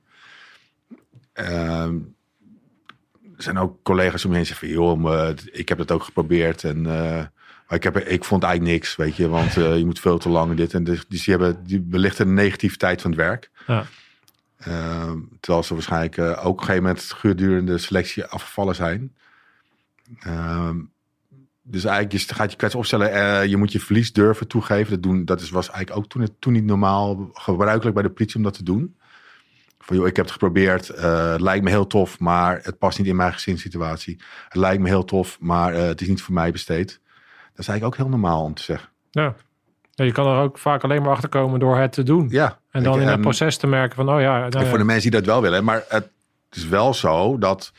Ehm, er zijn ook collega's om me heen die zeggen van, joh, maar ik heb het ook geprobeerd en eh, maar ik, heb, ik vond eigenlijk niks, weet je, want eh, je moet veel te lang dit en dus, dus die hebben die belichten de negativiteit van het werk. Ja. Ehm, terwijl ze waarschijnlijk eh, ook op een gegeven moment gedurende selectie afgevallen zijn. Ehm, dus eigenlijk je gaat je kwets opstellen. eh, je moet je verlies durven toegeven. Dat, doen, dat is, was eigenlijk ook toen, toen niet normaal gebruikelijk bij de politie om dat te doen. Van joh, ik heb het geprobeerd. eh, het lijkt me heel tof, maar het past niet in mijn gezinssituatie. Het lijkt me heel tof, maar eh, het is niet voor mij besteed. Dat is eigenlijk ook heel normaal om te zeggen. Ja. ja. Je kan er ook vaak alleen maar achter komen door het te doen. Ja. En dan Ik- in het en- proces te merken van, oh ja, nou En voor de mensen die dat wel willen. Maar het is wel zo dat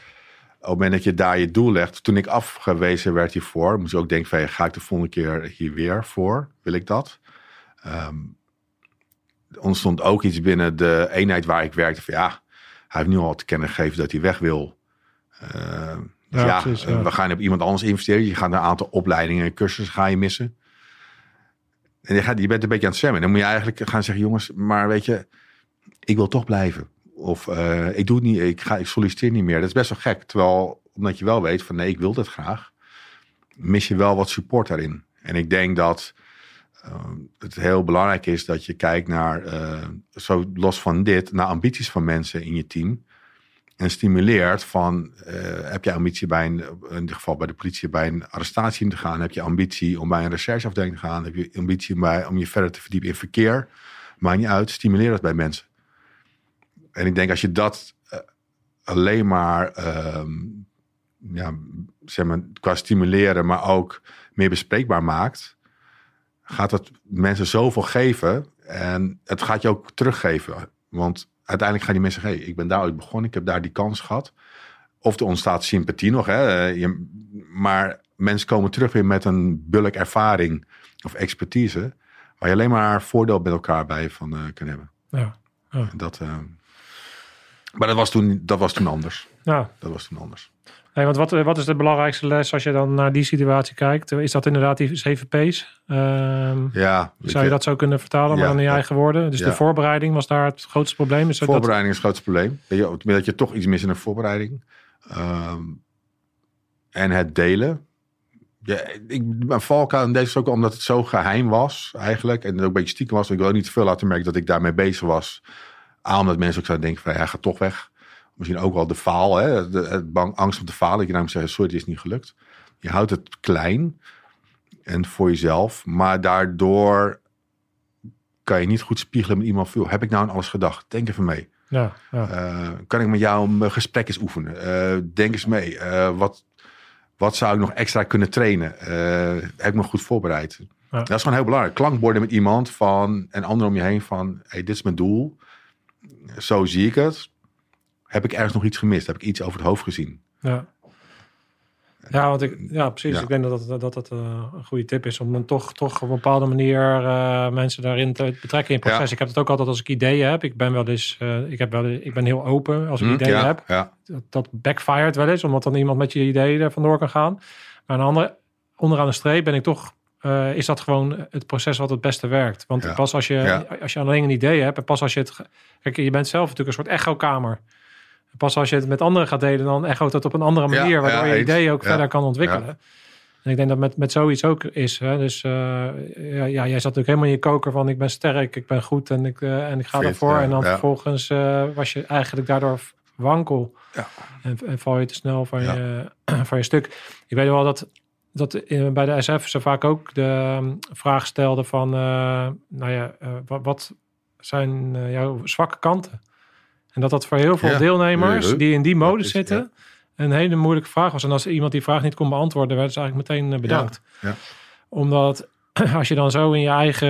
het moment dat je daar je doel legt. Toen ik afgewezen werd hiervoor, moest je ook denken van ga ik de volgende keer hier weer voor? Wil ik dat? Er ontstond ook iets binnen de eenheid waar ik werkte van ja, hij heeft nu al te kennen gegeven dat hij weg wil. Ehm, Dus Ja, ja, precies, ja. we gaan op iemand anders investeren. Je gaat een aantal opleidingen en cursussen ga je missen. En je, gaat, je bent een beetje aan het zwemmen. Dan moet je eigenlijk gaan zeggen, jongens, maar weet je, ik wil toch blijven. Of eh, ik doe het niet, ik, ga, ik solliciteer niet meer. Dat is best wel gek. Terwijl, omdat je wel weet van nee, ik wil dit graag, mis je wel wat support daarin. En ik denk dat eh, het heel belangrijk is dat je kijkt naar, eh, zo los van dit, naar ambities van mensen in je team. En stimuleert van, heb je ambitie bij een, in dit geval bij de politie, bij een arrestatie te gaan? Heb je ambitie om bij een rechercheafdeling te gaan? Heb je ambitie om, bij, om je verder te verdiepen in verkeer? Maakt niet uit, stimuleer dat bij mensen. En ik denk als je dat eh, alleen maar, ehm, ja, zeg maar, qua stimuleren, maar ook meer bespreekbaar maakt, gaat het mensen zoveel geven. En het gaat je ook teruggeven. Want uiteindelijk gaan die mensen zeggen, hey, ik ben daar ooit begonnen, ik heb daar die kans gehad. Of er ontstaat sympathie nog, hè. Je, maar mensen komen terug weer met een bulk ervaring of expertise, waar je alleen maar voordeel met elkaar bij van eh, kan hebben. Ja. En Dat, eh, maar dat was, toen, dat was toen anders. Ja. Dat was toen anders. Nee, want wat, wat is de belangrijkste les als je dan naar die situatie kijkt? Is dat inderdaad die 7 P's? Ehm, Ja, zou je dat zo kunnen vertalen, maar dan in je ja. eigen woorden? Dus Ja. de voorbereiding was daar het grootste probleem? Is dat, dat, Voorbereiding is het grootste probleem. Weet je, dat je toch iets mist in een voorbereiding. Ehm, en het delen. Ja, ik, mijn valkuil in deze is ook omdat het zo geheim was eigenlijk. En het ook een beetje stiekem was. Ik wil ook niet te veel laten merken dat ik daarmee bezig was. A, omdat mensen ook zouden denken van hij gaat toch weg. Misschien ook wel de faal. Hè? De, het bang, angst om te falen. Dat je namelijk zegt sorry het is niet gelukt. Je houdt het klein. En voor jezelf. Maar daardoor kan je niet goed spiegelen met iemand. "Joh, Heb ik nou aan alles gedacht? Denk even mee. ja, ja. Uh, kan ik met jou een gesprek eens oefenen? Uh, denk eens mee. Uh, wat, wat zou ik nog extra kunnen trainen? Heb ik me goed voorbereid? Ja. Dat is gewoon heel belangrijk. Klankborden met iemand van, en anderen om je heen van... Hey, dit is mijn doel. Zo zie ik het. Heb ik ergens nog iets gemist? Heb ik iets over het hoofd gezien? Ja. Ja, want ik, ja, precies. Ja. Ik denk dat dat, dat, dat uh, een goede tip is om dan toch, toch op een bepaalde manier uh, mensen daarin te betrekken in het proces. Ja. Ik heb het ook altijd als ik ideeën heb. Ik ben wel eens, uh, ik, heb wel, ik ben heel open als ik Hm, ideeën ja, heb. Dat, dat backfired wel eens, omdat dan iemand met je ideeën er vandoor kan gaan. Maar aan de andere, onderaan de streep ben ik toch, uh, is dat gewoon het proces wat het beste werkt. Want Ja. pas als je, Ja. als je alleen een idee hebt en pas als je het, kijk, je bent zelf natuurlijk een soort echokamer. Pas als je het met anderen gaat delen, dan echoot het op een andere Ja, manier, waardoor je ideeën ook verder kan ontwikkelen. En ik denk dat met, met zoiets ook is. Hè? Dus uh, ja, ja, jij zat natuurlijk helemaal in je koker van ik ben sterk, ik ben goed en ik, uh, en ik ga Fit, ervoor. ja, en dan ja. vervolgens uh, was je eigenlijk daardoor wankel. Ja. En, en val je te snel van, je, (clears throat) van je stuk. Ik weet wel dat, dat in, bij de SF ze vaak ook de um, vraag stelden van... uh, nou ja, uh, wat, wat zijn jouw zwakke kanten? En dat dat voor heel veel Ja. deelnemers Ja. die in die mode is- zitten... ja. een hele moeilijke vraag was. En als iemand die vraag niet kon beantwoorden... werden ze eigenlijk meteen bedankt. Ja. Omdat (clears throat) als je dan zo in je eigen...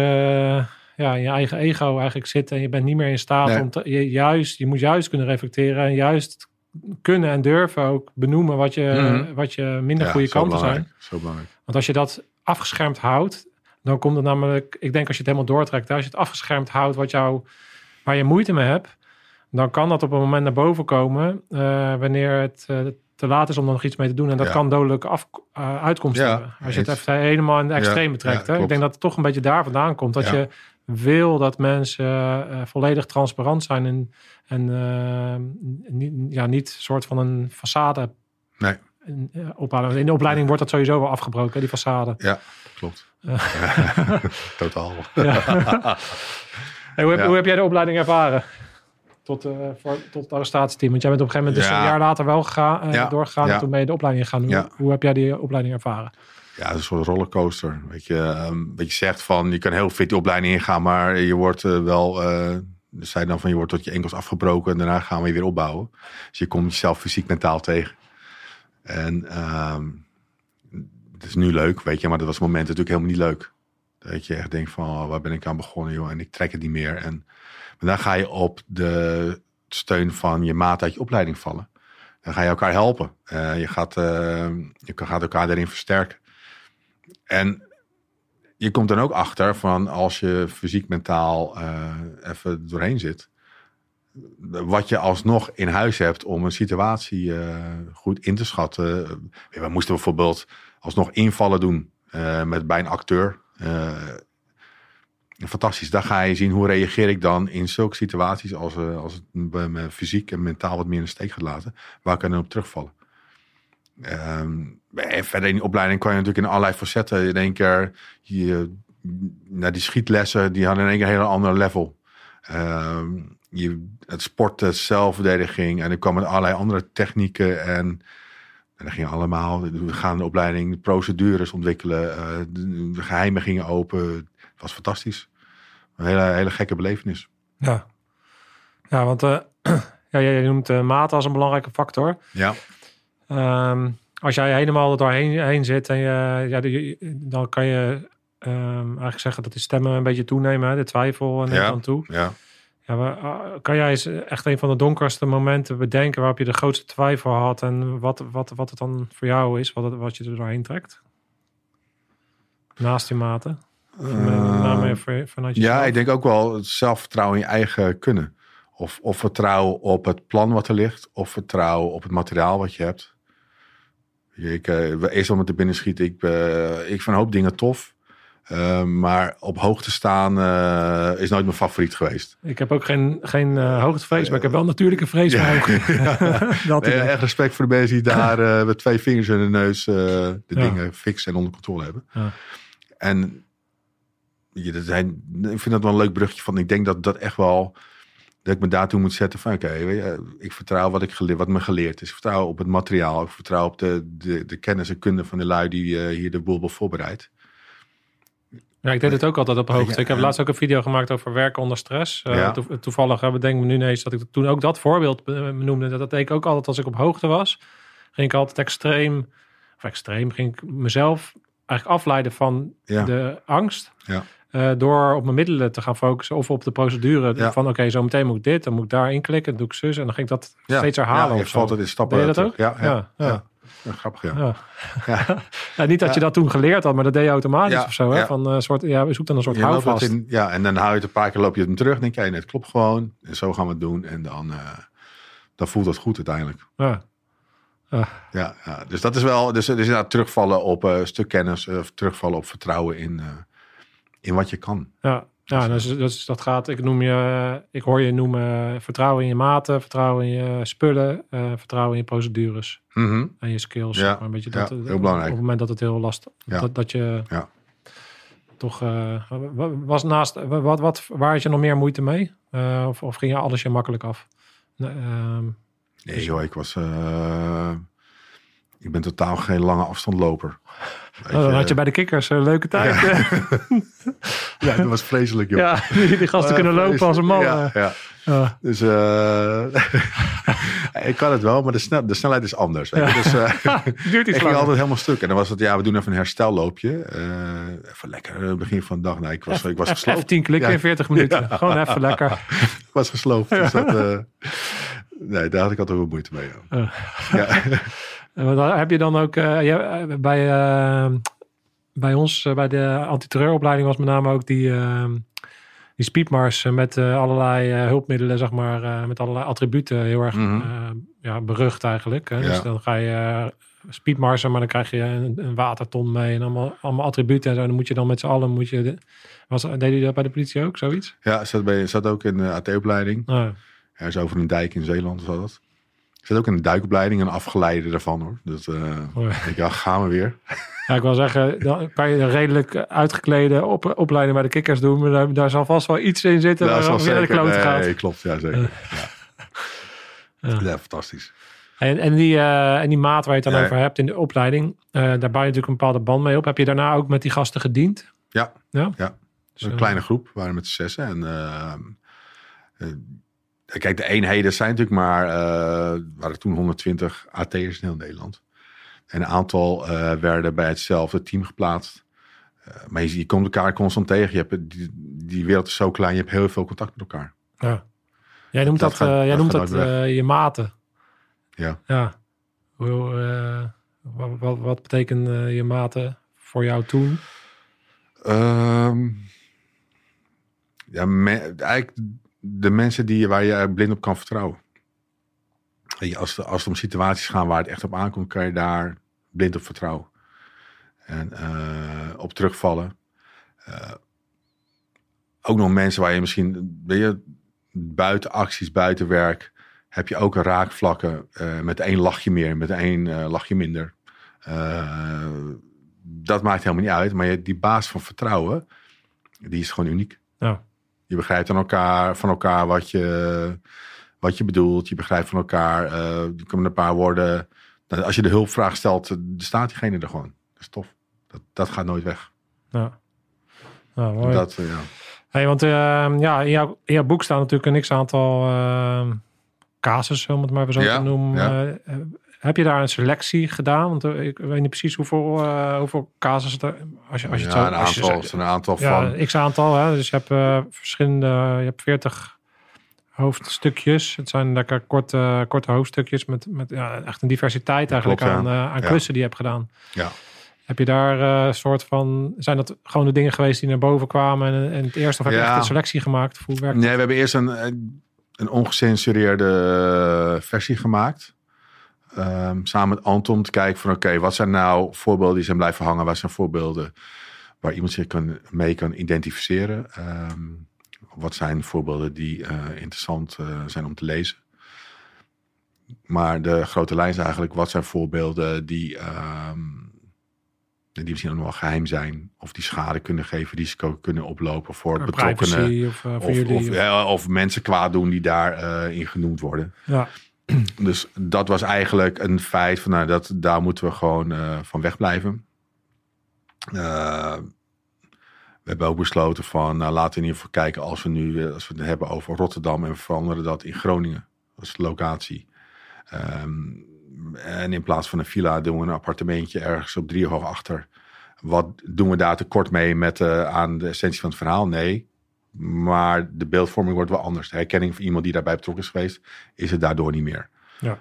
Ja, in je eigen ego eigenlijk zit en je bent niet meer in staat Nee. om te, je, juist, je moet juist kunnen reflecteren en juist kunnen en durven ook benoemen wat je, Mhm. wat je minder Ja, goede kanten zijn. Zo belangrijk. Want als je dat afgeschermd houdt, dan komt het namelijk, ik denk als je het helemaal doortrekt, als je het afgeschermd houdt wat jou, waar je moeite mee hebt, dan kan dat op een moment naar boven komen eh, wanneer het eh, te laat is om er nog iets mee te doen. En dat Ja. kan dodelijke af, eh, uitkomsten Ja, hebben. Als je het even helemaal in de extreme Ja, trekt. ja, hè? Ik denk dat het toch een beetje daar vandaan komt. Dat je wil dat mensen eh, volledig transparant zijn en, en eh, niet, ja, niet soort van een façade Nee. eh, ophalen. In de opleiding wordt dat sowieso wel afgebroken, die façade. Ja, klopt. (laughs) Totaal. (laughs) Hey, hoe, heb, Ja. hoe heb jij de opleiding ervaren? Tot, voor, tot het arrestatieteam. Want jij bent op een gegeven moment dus een jaar later wel gegaan, Ja. doorgegaan. En toen ben je de opleiding gegaan. Hoe, hoe heb jij die opleiding ervaren? Ja, een soort rollercoaster. Weet je, ehm, wat je zegt van, je kan heel fit die opleiding ingaan, maar je wordt eh, wel, zei dan van, je wordt tot je enkels afgebroken en daarna gaan we je weer opbouwen. Dus je komt jezelf fysiek mentaal tegen. En ehm, het is nu leuk, weet je, maar dat was het moment natuurlijk helemaal niet leuk. Dat je echt denkt van, oh, waar ben ik aan begonnen, joh, en ik trek het niet meer. En dan ga je op de steun van je maat uit je opleiding vallen. Dan ga je elkaar helpen. Eh, je, gaat, eh, je gaat elkaar daarin versterken. En je komt dan ook achter van als je fysiek mentaal eh, even doorheen zit, wat je alsnog in huis hebt om een situatie eh, goed in te schatten. Eh, We moesten bijvoorbeeld alsnog invallen doen met, bij een acteur. Fantastisch. Daar ga je zien hoe reageer ik dan in zulke situaties als, als het me fysiek en mentaal wat meer in de steek gaat laten. Waar kan ik op terugvallen? Ehm, verder in die opleiding kan je natuurlijk in allerlei facetten. In één keer, je, nou, die schietlessen, die hadden in één keer een hele andere level. Ehm, je, het sporten, zelfverdediging. En er kwamen allerlei andere technieken. En, en dan gingen allemaal, we gaan de opleiding, de procedures ontwikkelen. eh, de, de geheimen gingen open. Het was fantastisch. Een hele, hele gekke belevenis. Ja, ja want eh, (clears throat) ja, jij noemt eh, maat als een belangrijke factor. Ja. Ehm, als jij helemaal er doorheen heen zit, en je, ja, de- dan kan je ehm, eigenlijk zeggen dat die stemmen een beetje toenemen, hè, de twijfel neemt Ja. dan toe. Ja. Ja, maar, ah, kan jij eens echt een van de donkerste momenten bedenken waarop je de grootste twijfel had en wat, wat, wat het dan voor jou is, wat, het, wat je er doorheen trekt? Naast die name voor- vanuit Ja, ik denk ook wel het zelfvertrouwen in je eigen kunnen. Of, of vertrouwen op het plan wat er ligt. Of vertrouwen op het materiaal wat je hebt. Ik, eh, eerst al met de binnenschiet. Ik, eh, ik vind een hoop dingen tof. Eh, maar op hoogte staan eh, is nooit mijn favoriet geweest. Ik heb ook geen, geen hoogtevrees, maar ik heb wel natuurlijke vrees voor hoogte. (laughs) (laughs) Nee, idee. echt respect voor de mensen die daar met twee vingers in de neus de Ja. dingen fixen en onder controle hebben. Ja. En je, dat zijn, ik vind dat wel een leuk brugje van. Ik denk dat dat echt wel. Dat ik me daartoe moet zetten van oké, weet je, ik vertrouw wat, ik geleerd, wat me geleerd is. Ik vertrouw op het materiaal. Ik vertrouw op de, de, de kennis en kunde van de lui die eh, hier de boel hebben voorbereid. Ja, ik deed het ook altijd op hoogte. Ja, Ik heb en- laatst ook een video gemaakt over werken onder stress. Eh, Ja. toe- toevallig uh, bedenk me nu ineens dat ik toen ook dat voorbeeld eh, noemde. Dat deed ik ook altijd als ik op hoogte was. Ging ik altijd extreem, of extreem, ging ik mezelf eigenlijk afleiden van Ja. de angst. Ja. Eh, door op mijn middelen te gaan focussen of op de procedure. Ja. Van oké, zo meteen moet ik dit, dan moet ik daar inklikken, dan doe ik zus. En dan ging ik dat Ja. steeds herhalen. Ja, je valt het in stappen. Deed je dat ook? Ja, ja, Ja, ja. ja. Ja, grappig, ja. Ja. Ja. (laughs) Ja, niet dat je Ja. dat toen geleerd had, maar dat deed je automatisch Ja, of zo. Hè? ja. Van een soort, ja, zoek dan een soort Je houvast. in, ja, en dan hou je het een paar keer, loop je het terug. denk je, het klopt gewoon. En zo gaan we het doen. En dan, eh, dan voelt dat goed uiteindelijk. Ja. Ja, ja, dus dat is wel, dus, dus inderdaad terugvallen op stuk kennis, of terugvallen op vertrouwen in, in wat je kan. Ja, ja dus, dus dat gaat. Ik noem je, ik hoor je noemen vertrouwen in je maten, vertrouwen in je spullen, eh, vertrouwen in je procedures Mhm. en je skills. Ja, maar een beetje ja, dat, heel belangrijk. Op het moment dat het heel lastig, Ja. dat, dat je Ja. toch uh, was naast wat, wat waar had je nog meer moeite mee? Uh, of, of ging je alles je makkelijk af? Nee, nee joh, ik was, uh, ik ben totaal geen lange afstandloper. Oh, dan had je bij de kikkers een leuke tijd. Ja, (laughs) ja dat was vreselijk, joh. Ja, die, gasten uh, kunnen lopen als een man. Ja, ja. ja. Dus uh, (laughs) ik kan het wel, maar de, snel, de snelheid is anders. Weet je? Dus, (laughs) Duurt iets ik ging altijd helemaal stuk. En dan was het, ja, we doen even een herstelloopje. Even lekker, begin van de dag. Nee, ik was, ik was gesloopt. Even 10 klikken in 40 minuten. Gewoon even lekker. ik was gesloopt. Dus dat, nee, daar had ik altijd wel moeite mee. ja. Heb je dan ook uh, ja, bij, uh, bij ons, bij de antiterreuropleiding was met name ook die, uh, die speedmars met allerlei hulpmiddelen, zeg maar, met allerlei attributen heel erg Mhm. ja, berucht eigenlijk. Hè? Ja. Dus dan ga je speedmarsen, maar dan krijg je een, een, waterton mee en allemaal, allemaal attributen en zo. Dan moet je dan met z'n allen, moet je, de, was, deed je dat bij de politie ook, zoiets? Ja, zat, bij, zat ook in de AT-opleiding. Oh. Er is over een dijk in Zeeland, was dat. Ik zit ook in een duikopleiding en afgeleide daarvan hoor. Dus uh, oh. ik ja, gaan we weer. Ja, ik wil zeggen, dan kan je een redelijk uitgeklede op, opleiding bij de kikkers doen. Maar daar, daar zal vast wel iets in zitten waar je naar de kloot nee, gaat. Nee, klopt, ja zeker. Uh. Ja. Ja. ja. fantastisch. En, en, die, uh, en die maat waar je het dan ja. over hebt in de opleiding, uh, daar bouw je natuurlijk een bepaalde band mee op. Heb je daarna ook met die gasten gediend? Ja, ja. ja. Dus een kleine groep, waren met z'n zessen. En uh, Kijk, de eenheden zijn natuurlijk maar, uh, waren toen 120 AT'ers in heel Nederland. En een aantal uh, werden bij hetzelfde team geplaatst. Uh, maar je, je komt elkaar constant tegen. Je hebt, die, die wereld is zo klein, je hebt heel veel contact met elkaar. Ja. Jij noemt dat, dat, gaat, jij noemt dat je maten. Ja. Ja. Hoe, wat, wat, wat betekenen je maten voor jou toen? Um, ja, me, eigenlijk de mensen die, waar je blind op kan vertrouwen. Als, als om situaties gaan waar het echt op aankomt, kan je daar blind op vertrouwen. En uh, op terugvallen. Uh, ook nog mensen waar je misschien, weet je, buiten acties, buiten werk, heb je ook raakvlakken uh, met één lachje meer, met één lachje minder. dat maakt helemaal niet uit, maar je, die baas van vertrouwen, die is gewoon uniek. Ja. Je begrijpt aan elkaar, van elkaar wat je, wat je bedoelt. Je begrijpt van elkaar. Uh, er komen een paar woorden. Als je de hulpvraag stelt, staat diegene er gewoon. Dat is tof. Dat, dat gaat nooit weg. Ja. Nou, mooi. Dat, ja. Hey, want uh, ja, in jouw, in jouw boek staan natuurlijk een x-aantal uh, casussen, om het maar even zo Ja, te noemen. ja. Uh, heb je daar een selectie gedaan? Want uh, ik weet niet precies hoeveel, uh, hoeveel casussen er, als je, als je ja, het zo, een als aantal, een aantal ja, van. x aantal. Hè? Dus je hebt uh, verschillende, je hebt 40 hoofdstukjes. Het zijn lekker korte, korte hoofdstukjes met, met ja, echt een diversiteit eigenlijk Klopt, aan, aan klussen die je hebt gedaan. Ja. Heb je daar een soort van, zijn dat gewoon de dingen geweest die naar boven kwamen en, en het eerste of heb je echt een selectie gemaakt? Hoe werkt Nee, we hebben eerst een, een ongecensureerde versie gemaakt. Ehm, samen met Anton te kijken van oké, wat zijn nou voorbeelden die zijn blijven hangen? Wat zijn voorbeelden waar iemand zich kan, mee kan identificeren? Ehm, wat zijn voorbeelden die eh, interessant eh, zijn om te lezen? Maar de grote lijn is eigenlijk, wat zijn voorbeelden die, ehm, die misschien nog wel geheim zijn? Of die schade kunnen geven, risico kunnen oplopen voor betrokkenen? privacy of uh, voor Of, jullie? of, of- mensen kwaad doen die daarin in genoemd worden. ja. (clears throat) Dus dat was eigenlijk een feit van nou, dat, daar moeten we gewoon uh, van wegblijven. Uh, we hebben ook besloten van nou, laten we in ieder geval kijken als we nu eh, als we het hebben over Rotterdam en veranderen dat in Groningen als locatie. Um, en in plaats van een villa doen we een appartementje ergens op driehoog achter. Wat doen we daar tekort mee met aan de essentie van het verhaal? Nee, maar de beeldvorming wordt wel anders. De herkenning van iemand die daarbij betrokken is geweest, is het daardoor niet meer. Ja.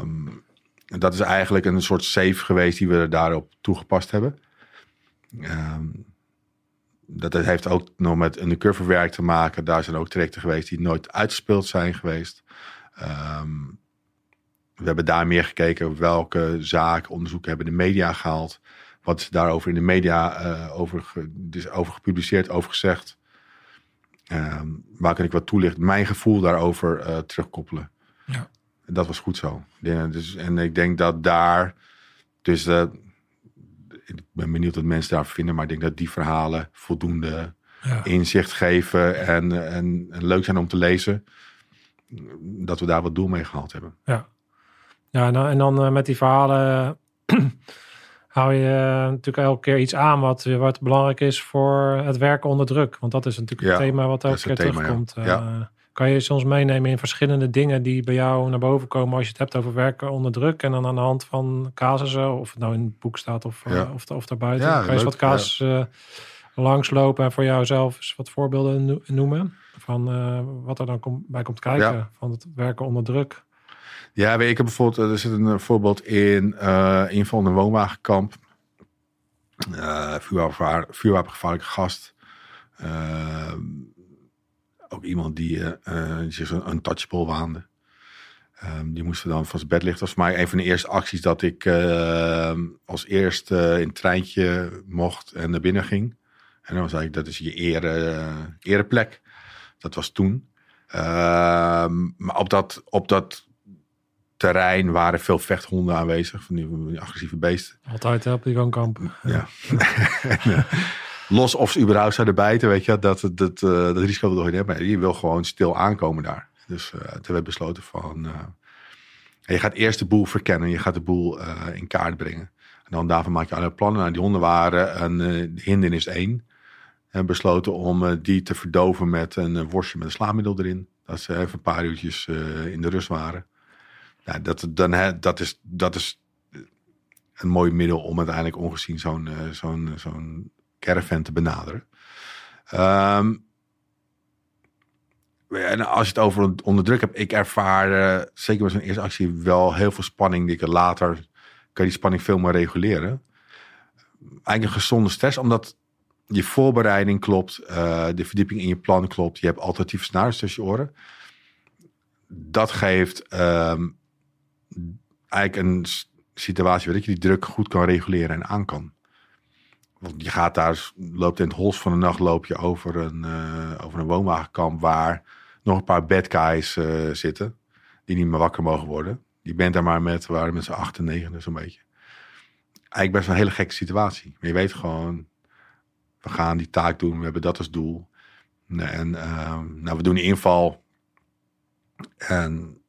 Um, dat is eigenlijk een soort safe geweest die we daarop toegepast hebben. Um, dat heeft ook nog met undercover werk te maken. Daar zijn ook trajecten geweest die nooit uitgespeeld zijn geweest. Um, we hebben daar meer gekeken welke zaken, onderzoeken hebben de media gehaald. Wat is daarover in de media uh, over, ge, dus over gepubliceerd, over gezegd. Um, waar kan ik wat toelichten? Mijn gevoel daarover uh, terugkoppelen. Ja. Dat was goed zo. Ja, dus, en ik denk dat daar. Dus uh, ik ben benieuwd wat mensen daarvan vinden. Maar ik denk dat die verhalen voldoende ja. inzicht geven. En, en, en, leuk zijn om te lezen. Dat we daar wat doel mee gehaald hebben. Ja, ja nou, en dan uh, met die verhalen. Hou je uh, natuurlijk elke keer iets aan wat, wat belangrijk is voor het werken onder druk. Want dat is natuurlijk ja, het thema wat elke keer thema, terugkomt. Ja. Ja. Kan je soms meenemen in verschillende dingen die bij jou naar boven komen als je het hebt over werken onder druk en dan aan de hand van casussen, of het nou in het boek staat of, ja. uh, of, of daarbuiten. Kan je eens wat uh, langslopen en voor jouzelf eens wat voorbeelden noemen van uh, wat er dan bij komt kijken van het werken onder druk. Ja, weet ik heb bijvoorbeeld, er zit een voorbeeld in uh, inval in een woonwagenkamp. Uh, vuurwapen, vuurwapengevaarlijke gast. Ook iemand die, zich een untouchable waande. Um, die moesten dan van zijn bed liggen. Dat mij een van de eerste acties dat ik als eerste in het treintje mocht en naar binnen ging. En dan was eigenlijk, dat is je ere, ereplek. Dat was toen. Uh, maar op dat, op dat terrein waren veel vechthonden aanwezig, van die, van die agressieve beesten. Altijd hè, op die woonkamp. Ja. (laughs) en, los of ze überhaupt zouden bijten, weet je, dat, dat, dat, uh, dat risico wil je niet hebben. Je wil gewoon stil aankomen daar. Dus uh, toen werd besloten van, je gaat eerst de boel verkennen, je gaat de boel in kaart brengen. En dan daarvan maak je alle plannen. Nou, die honden waren een hindernis één. En besloten om die te verdoven met een worstje met een slaamiddel erin. Dat ze even een paar uurtjes in de rust waren. Nou, dat, dan, hè, dat, is, dat is een mooi middel om uiteindelijk ongezien zo'n uh, zo'n zo'n caravan te benaderen. Um, en als je het over onder druk hebt, ik ervaar uh, zeker met zo'n eerste actie wel heel veel spanning. Die ik later kan die spanning veel meer reguleren. Eigenlijk een gezonde stress, omdat je voorbereiding klopt, eh, de verdieping in je plan klopt, je hebt alternatieve scenario's tussen je oren. Dat geeft ehm, eigenlijk een situatie waarin je die druk goed kan reguleren en aan kan. Want je gaat daar, loopt in het hols van de nacht, loop je over een, eh, over een woonwagenkamp waar nog een paar bad guys eh, zitten, die niet meer wakker mogen worden. Je bent daar maar met, waren met z'n acht en negen, zo'n beetje. Eigenlijk best een hele gekke situatie. Maar je weet gewoon, we gaan die taak doen, we hebben dat als doel. En ehm, nou, we doen die inval. En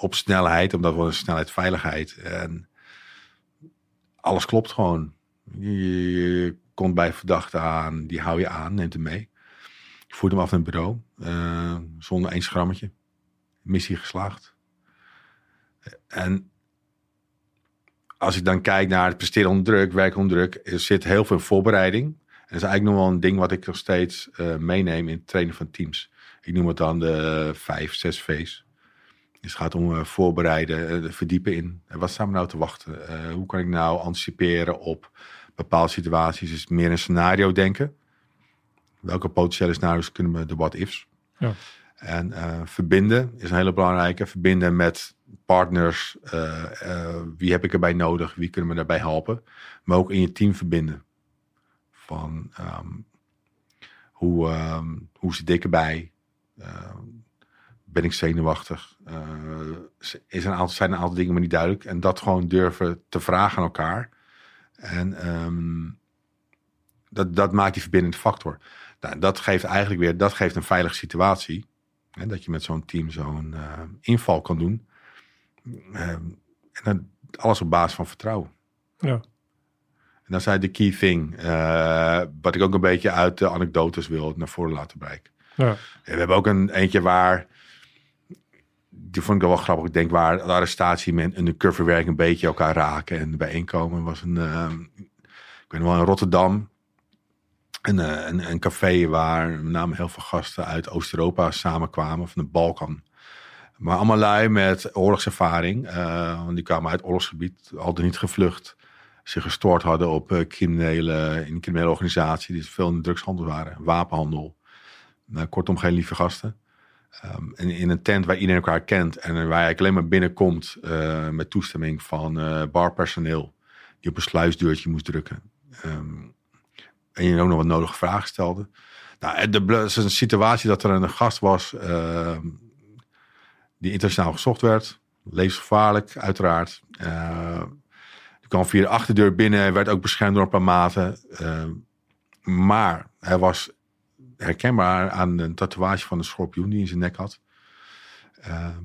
op snelheid, omdat we snelheid veiligheid. En alles klopt gewoon. Je, komt bij verdachte aan, die hou je aan, neemt hem mee. Voert hem af naar het bureau, eh, zonder één schrammetje. Missie geslaagd. En als ik dan kijk naar het presteren onder druk, werken onder druk, er zit heel veel voorbereiding. En dat is eigenlijk nog wel een ding wat ik nog steeds eh, meeneem in het trainen van teams. Ik noem het dan de vijf, zes V's. Dus het gaat om eh, voorbereiden, eh, verdiepen in. Wat staan we nou te wachten? Eh, hoe kan ik nou anticiperen op bepaalde situaties? Dus meer een scenario denken. Welke potentiële scenario's kunnen we de what-ifs? Ja. En verbinden is een hele belangrijke. Verbinden met partners. wie heb ik erbij nodig? Wie kunnen me daarbij helpen? Maar ook in je team verbinden. Van ehm, hoe, ehm, hoe zit ik erbij? Ben ik zenuwachtig? Eh, is een aantal, zijn een aantal dingen me niet duidelijk? En dat gewoon durven te vragen aan elkaar. En ehm, dat, dat maakt die verbindende factor. Nou, dat geeft eigenlijk weer dat geeft een veilige situatie. Hè, dat je met zo'n team zo'n eh, inval kan doen. Ehm, en dan alles op basis van vertrouwen. Ja. En dat is eigenlijk de key thing. eh, wat ik ook een beetje uit de anekdotes wil naar voren laten bereiken. Ja. Ja, we hebben ook een eentje waar. Die vond ik wel grappig. Ik denk waar de arrestatie en curvewerk een beetje elkaar raken en bijeenkomen. was een. ehm, ik weet nog wel in Rotterdam. Een, eh, een, een café waar met name heel veel gasten uit Oost-Europa samenkwamen, van de Balkan. Maar allemaal met oorlogservaring. eh, want die kwamen uit oorlogsgebied, hadden niet gevlucht. Zich gestoord hadden op eh, criminele, in criminele organisatie. Die veel in de drugshandel waren, wapenhandel. Nou, kortom, geen lieve gasten. En in een tent waar iedereen elkaar kent en waar je eigenlijk alleen maar binnenkomt eh, met toestemming van eh, barpersoneel die op een sluisdeurtje moest drukken. Ehm, en je ook nog wat nodige vragen stelde. Nou, de, is een situatie dat er een gast was ehm, die internationaal gezocht werd. Levensgevaarlijk, uiteraard. Die kwam via de achterdeur binnen, werd ook beschermd door een paar maten. Maar hij was herkenbaar aan een tatoeage van een schorpioen die in zijn nek had. Ehm,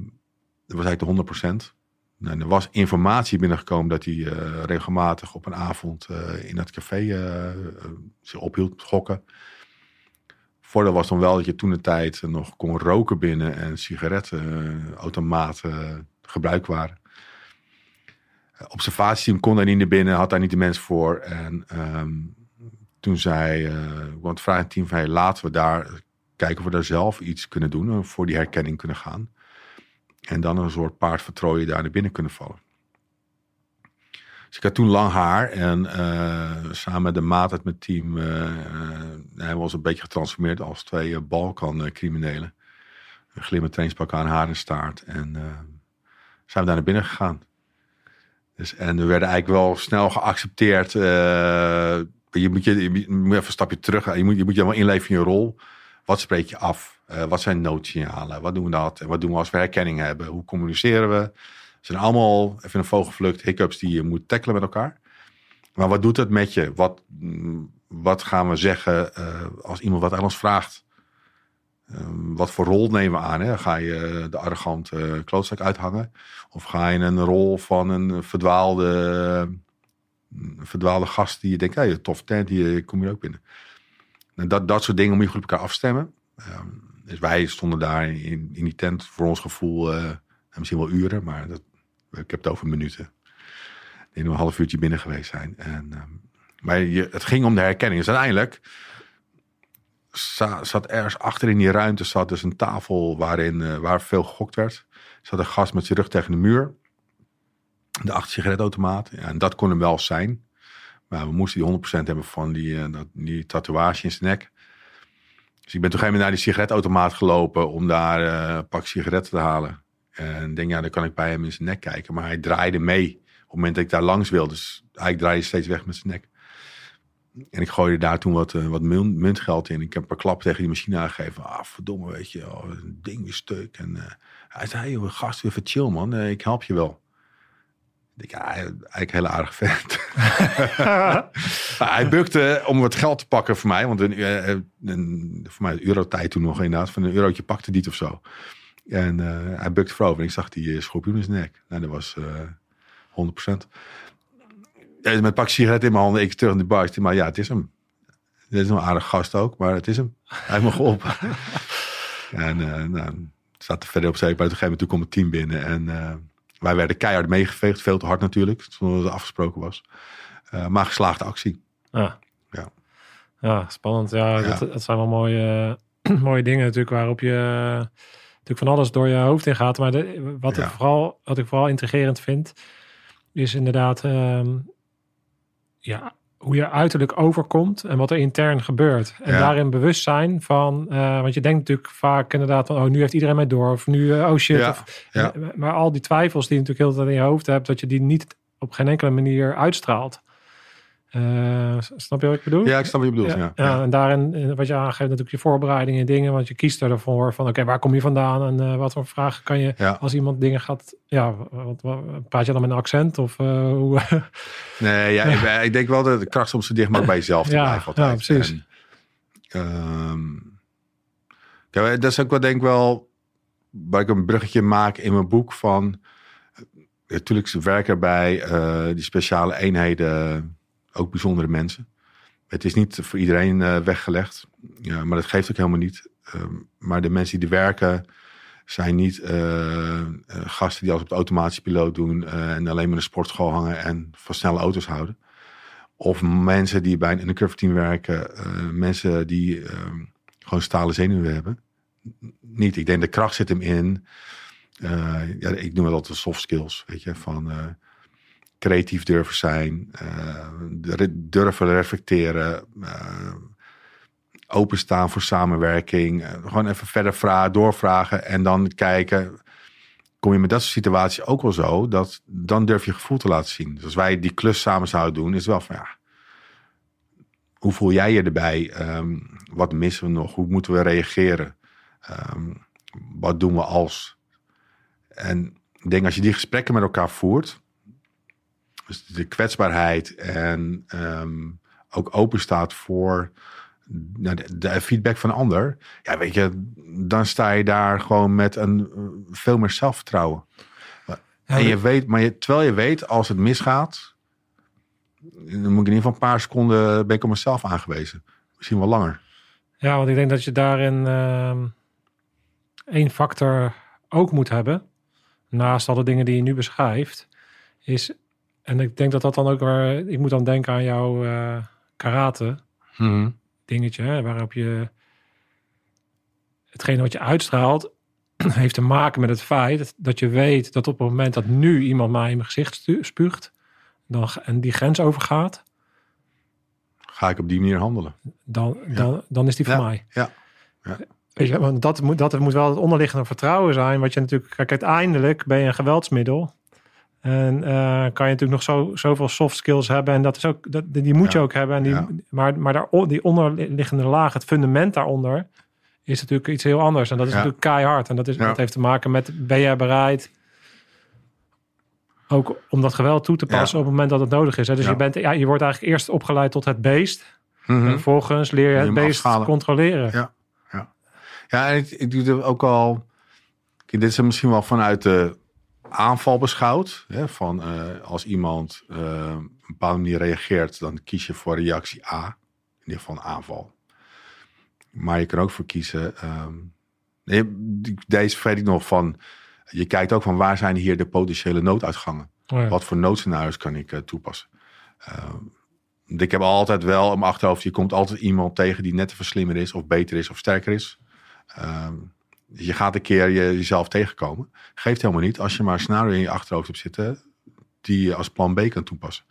dat was eigenlijk de 100%. Nou, er was informatie binnengekomen dat hij eh, regelmatig op een avond eh, in het café eh, zich ophield, gokken. Voordeel was dan wel dat je toen de tijd nog kon roken binnen en sigarettenautomaten gebruikt waren. Observatieteam kon daar niet naar binnen, had daar niet de mensen voor. En ehm, toen zei, uh, want het team van hey, laten we daar kijken of we daar zelf iets kunnen doen, uh, voor die herkenning kunnen gaan. En dan een soort paard vertrooien daar naar binnen kunnen vallen. Dus ik had toen lang haar en uh, samen met de maat uit mijn team hij was een beetje getransformeerd als twee Balkan criminelen. Een glimmer aan haar en staart. En zijn we daar naar binnen gegaan. Dus, en we werden eigenlijk wel snel geaccepteerd je moet, je, moet even een stapje terug. Je moet je, moet je helemaal inleven in je rol. Wat spreek je af? Uh, wat zijn noodsignalen? Wat doen we dat? En wat doen we als we herkenning hebben? Hoe communiceren we? Het zijn allemaal, even een vogelvlucht, hiccups die je moet tackelen met elkaar. Maar wat doet het met je? Wat, wat gaan we zeggen uh, als iemand wat aan ons vraagt? Um, wat voor rol nemen we aan? Hè? Ga je de arrogante klootzak uithangen? Of ga je een rol van een verdwaalde verdwaalde gast die je denkt, hey, tof tent, die kom je ook binnen. En dat, dat soort dingen moet je goed op elkaar afstemmen. Um, dus wij stonden daar in, in die tent voor ons gevoel uh, misschien wel uren, maar dat, ik heb het over minuten. Denk een half uurtje binnen geweest zijn. En, um, maar je, het ging om de herkenning. Dus uiteindelijk zat, zat ergens achter in die ruimte zat dus een tafel waarin, uh, waar veel gegokt werd. Zat een gast met zijn rug tegen de muur de acht sigaretautomaat. Ja, en dat kon hem wel zijn. Maar we moesten die 100% hebben van die, eh, die tatoeage in zijn nek. Dus ik ben toen een naar die sigaretautomaat gelopen om daar eh, een pak sigaretten te halen. En denk, ja, dan kan ik bij hem in zijn nek kijken. Maar hij draaide mee op het moment dat ik daar langs wilde. Dus hij draaide steeds weg met zijn nek. En ik gooide daar toen wat, eh, wat mun- muntgeld in. Ik heb een paar klappen tegen die machine aangegeven. Ah, verdomme, weet je, een ding weer stuk. En hij zei, gast, even chill, man. Ik help je wel. Ja, eigenlijk een hele aardige vent. (laughs) Hij bukte om wat geld te pakken voor mij. Want een, eh, een, voor mij eurotijd toen nog inderdaad. Van een eurotje pakte die of zo. En eh, hij bukte voorover. En ik zag die eh, schorpioen in zijn nek. Nou, dat was eh 100%. Ja, met een pak sigaret in mijn handen. Ik terug in de bar. Ik Maar ja, het is hem. Dit is een aardig gast ook. Maar het is hem. Hij heeft me geholpen. en eh nou, staat er verder op zeker. Maar op een gegeven moment toen kwam het team binnen. En eh, wij werden keihard meegeveegd. Veel te hard natuurlijk. Dat het afgesproken was. Eh, maar geslaagde actie. Ja. Ja. Ja, spannend. Ja, Ja. Dat, dat zijn wel mooie, (clears throat) mooie dingen natuurlijk waarop je eh, natuurlijk van alles door je hoofd in gaat. Maar de, wat, ik vooral, wat ik vooral intrigerend vind, is inderdaad ehm, ja, hoe je uiterlijk overkomt en wat er intern gebeurt. En Ja. daarin bewust zijn van, eh, want je denkt natuurlijk vaak inderdaad van, oh, nu heeft iedereen mij door. Of nu, eh, oh shit. Ja, Of, ja. maar al die twijfels die je natuurlijk heel de tijd in je hoofd hebt, dat je die niet op geen enkele manier uitstraalt. Eh, snap je wat ik bedoel? Ja, ik snap wat je bedoelt. Ja, ja, en daarin, eh, wat je aangeeft, natuurlijk je voorbereidingen en dingen. Want je kiest ervoor van, oké, waar kom je vandaan? En eh, wat voor vragen kan je, Ja. als iemand dingen gaat... Ja, wat, wat- praat je dan met een accent? Of hoe... (laughs) Nee, ja, ik, ik denk wel dat de kracht soms zo dicht maar bij jezelf te Ja, blijven altijd. ja, precies. En, ehm, dat is ook wel denk ik wel waar ik een bruggetje maak in mijn boek van natuurlijk werken bij die speciale eenheden ook bijzondere mensen. Het is niet voor iedereen eh, weggelegd, ja, maar dat geeft ook helemaal niet. Ehm, maar de mensen die er werken zijn niet eh, eh, gasten die als op de automatische piloot doen en alleen maar de sportschool hangen en van snelle auto's houden. Of mensen die bij een undercover team werken, mensen die ehm, gewoon stalen zenuwen hebben. Niet, ik denk de kracht zit hem in. ja, ik noem het altijd soft skills, weet je, van creatief durven zijn, de- durven reflecteren, eh, openstaan voor samenwerking. eh, gewoon even verder vragen, doorvragen en dan kijken. Kom je met dat soort situaties ook wel zo, dat dan durf je gevoel te laten zien. Dus als wij die klus samen zouden doen, is het wel van ja. Hoe voel jij je erbij? Ehm, wat missen we nog? Hoe moeten we reageren? Ehm, wat doen we als? En ik denk als je die gesprekken met elkaar voert, dus de kwetsbaarheid en ehm, ook open staat voor nou, de, de feedback van een ander, ja, weet je, dan sta je daar gewoon met een eh, veel meer zelfvertrouwen. en je weet, maar je, terwijl je weet, als het misgaat, dan moet ik in ieder geval een paar seconden ben ik op mezelf aangewezen. Misschien wel langer. Ja, want ik denk dat je daarin ehm één factor ook moet hebben. Naast alle dingen die je nu beschrijft. Is, en ik denk dat dat dan ook weer... Ik moet dan denken aan jouw eh, karate dingetje. Hè, waarop je... Hetgene wat je uitstraalt... (clears throat) heeft te maken met het feit dat je weet dat op het moment dat nu iemand mij in mijn gezicht spuugt... Dan, en die grens overgaat, Ga ik op die manier handelen? dan, dan, dan is die van Ja, mij. ja, Weet je, want dat moet, dat moet wel het onderliggende vertrouwen zijn. Wat je natuurlijk, kijk, uiteindelijk ben je een geweldsmiddel. En eh, kan je natuurlijk nog zo, zoveel soft skills hebben. En dat is ook, dat, die moet je Ja, ook hebben. En die, ja. Maar, maar daar, die onderliggende laag, het fundament daaronder, is natuurlijk iets heel anders. En dat is Ja. natuurlijk keihard. En dat, is, Ja. dat heeft te maken met, ben jij bereid ook om dat geweld toe te passen Ja. op het moment dat het nodig is. Hè? Dus Ja. je, bent, ja, je wordt eigenlijk eerst opgeleid tot het beest. Mhm. En vervolgens leer je Je het beest afschalen. controleren. Ja. Ja, en ik, ik doe het ook al. Dit is misschien wel vanuit de aanval beschouwd. Hè, van eh, als iemand op een bepaalde manier reageert, dan kies je voor reactie A. In ieder geval een aanval. Maar je kan ook voor kiezen. ehm, nee, deze weet ik nog van. Je kijkt ook van waar zijn hier de potentiële nooduitgangen. Oh ja. Wat voor noodscenario's kan ik eh, toepassen? Ehm, ik heb altijd wel in mijn achterhoofd, je komt altijd iemand tegen die net even slimmer is, of beter is, of sterker is. Ehm, je gaat een keer je, jezelf tegenkomen. Geeft helemaal niet als je maar een scenario in je achterhoofd hebt zitten die je als plan B kan toepassen.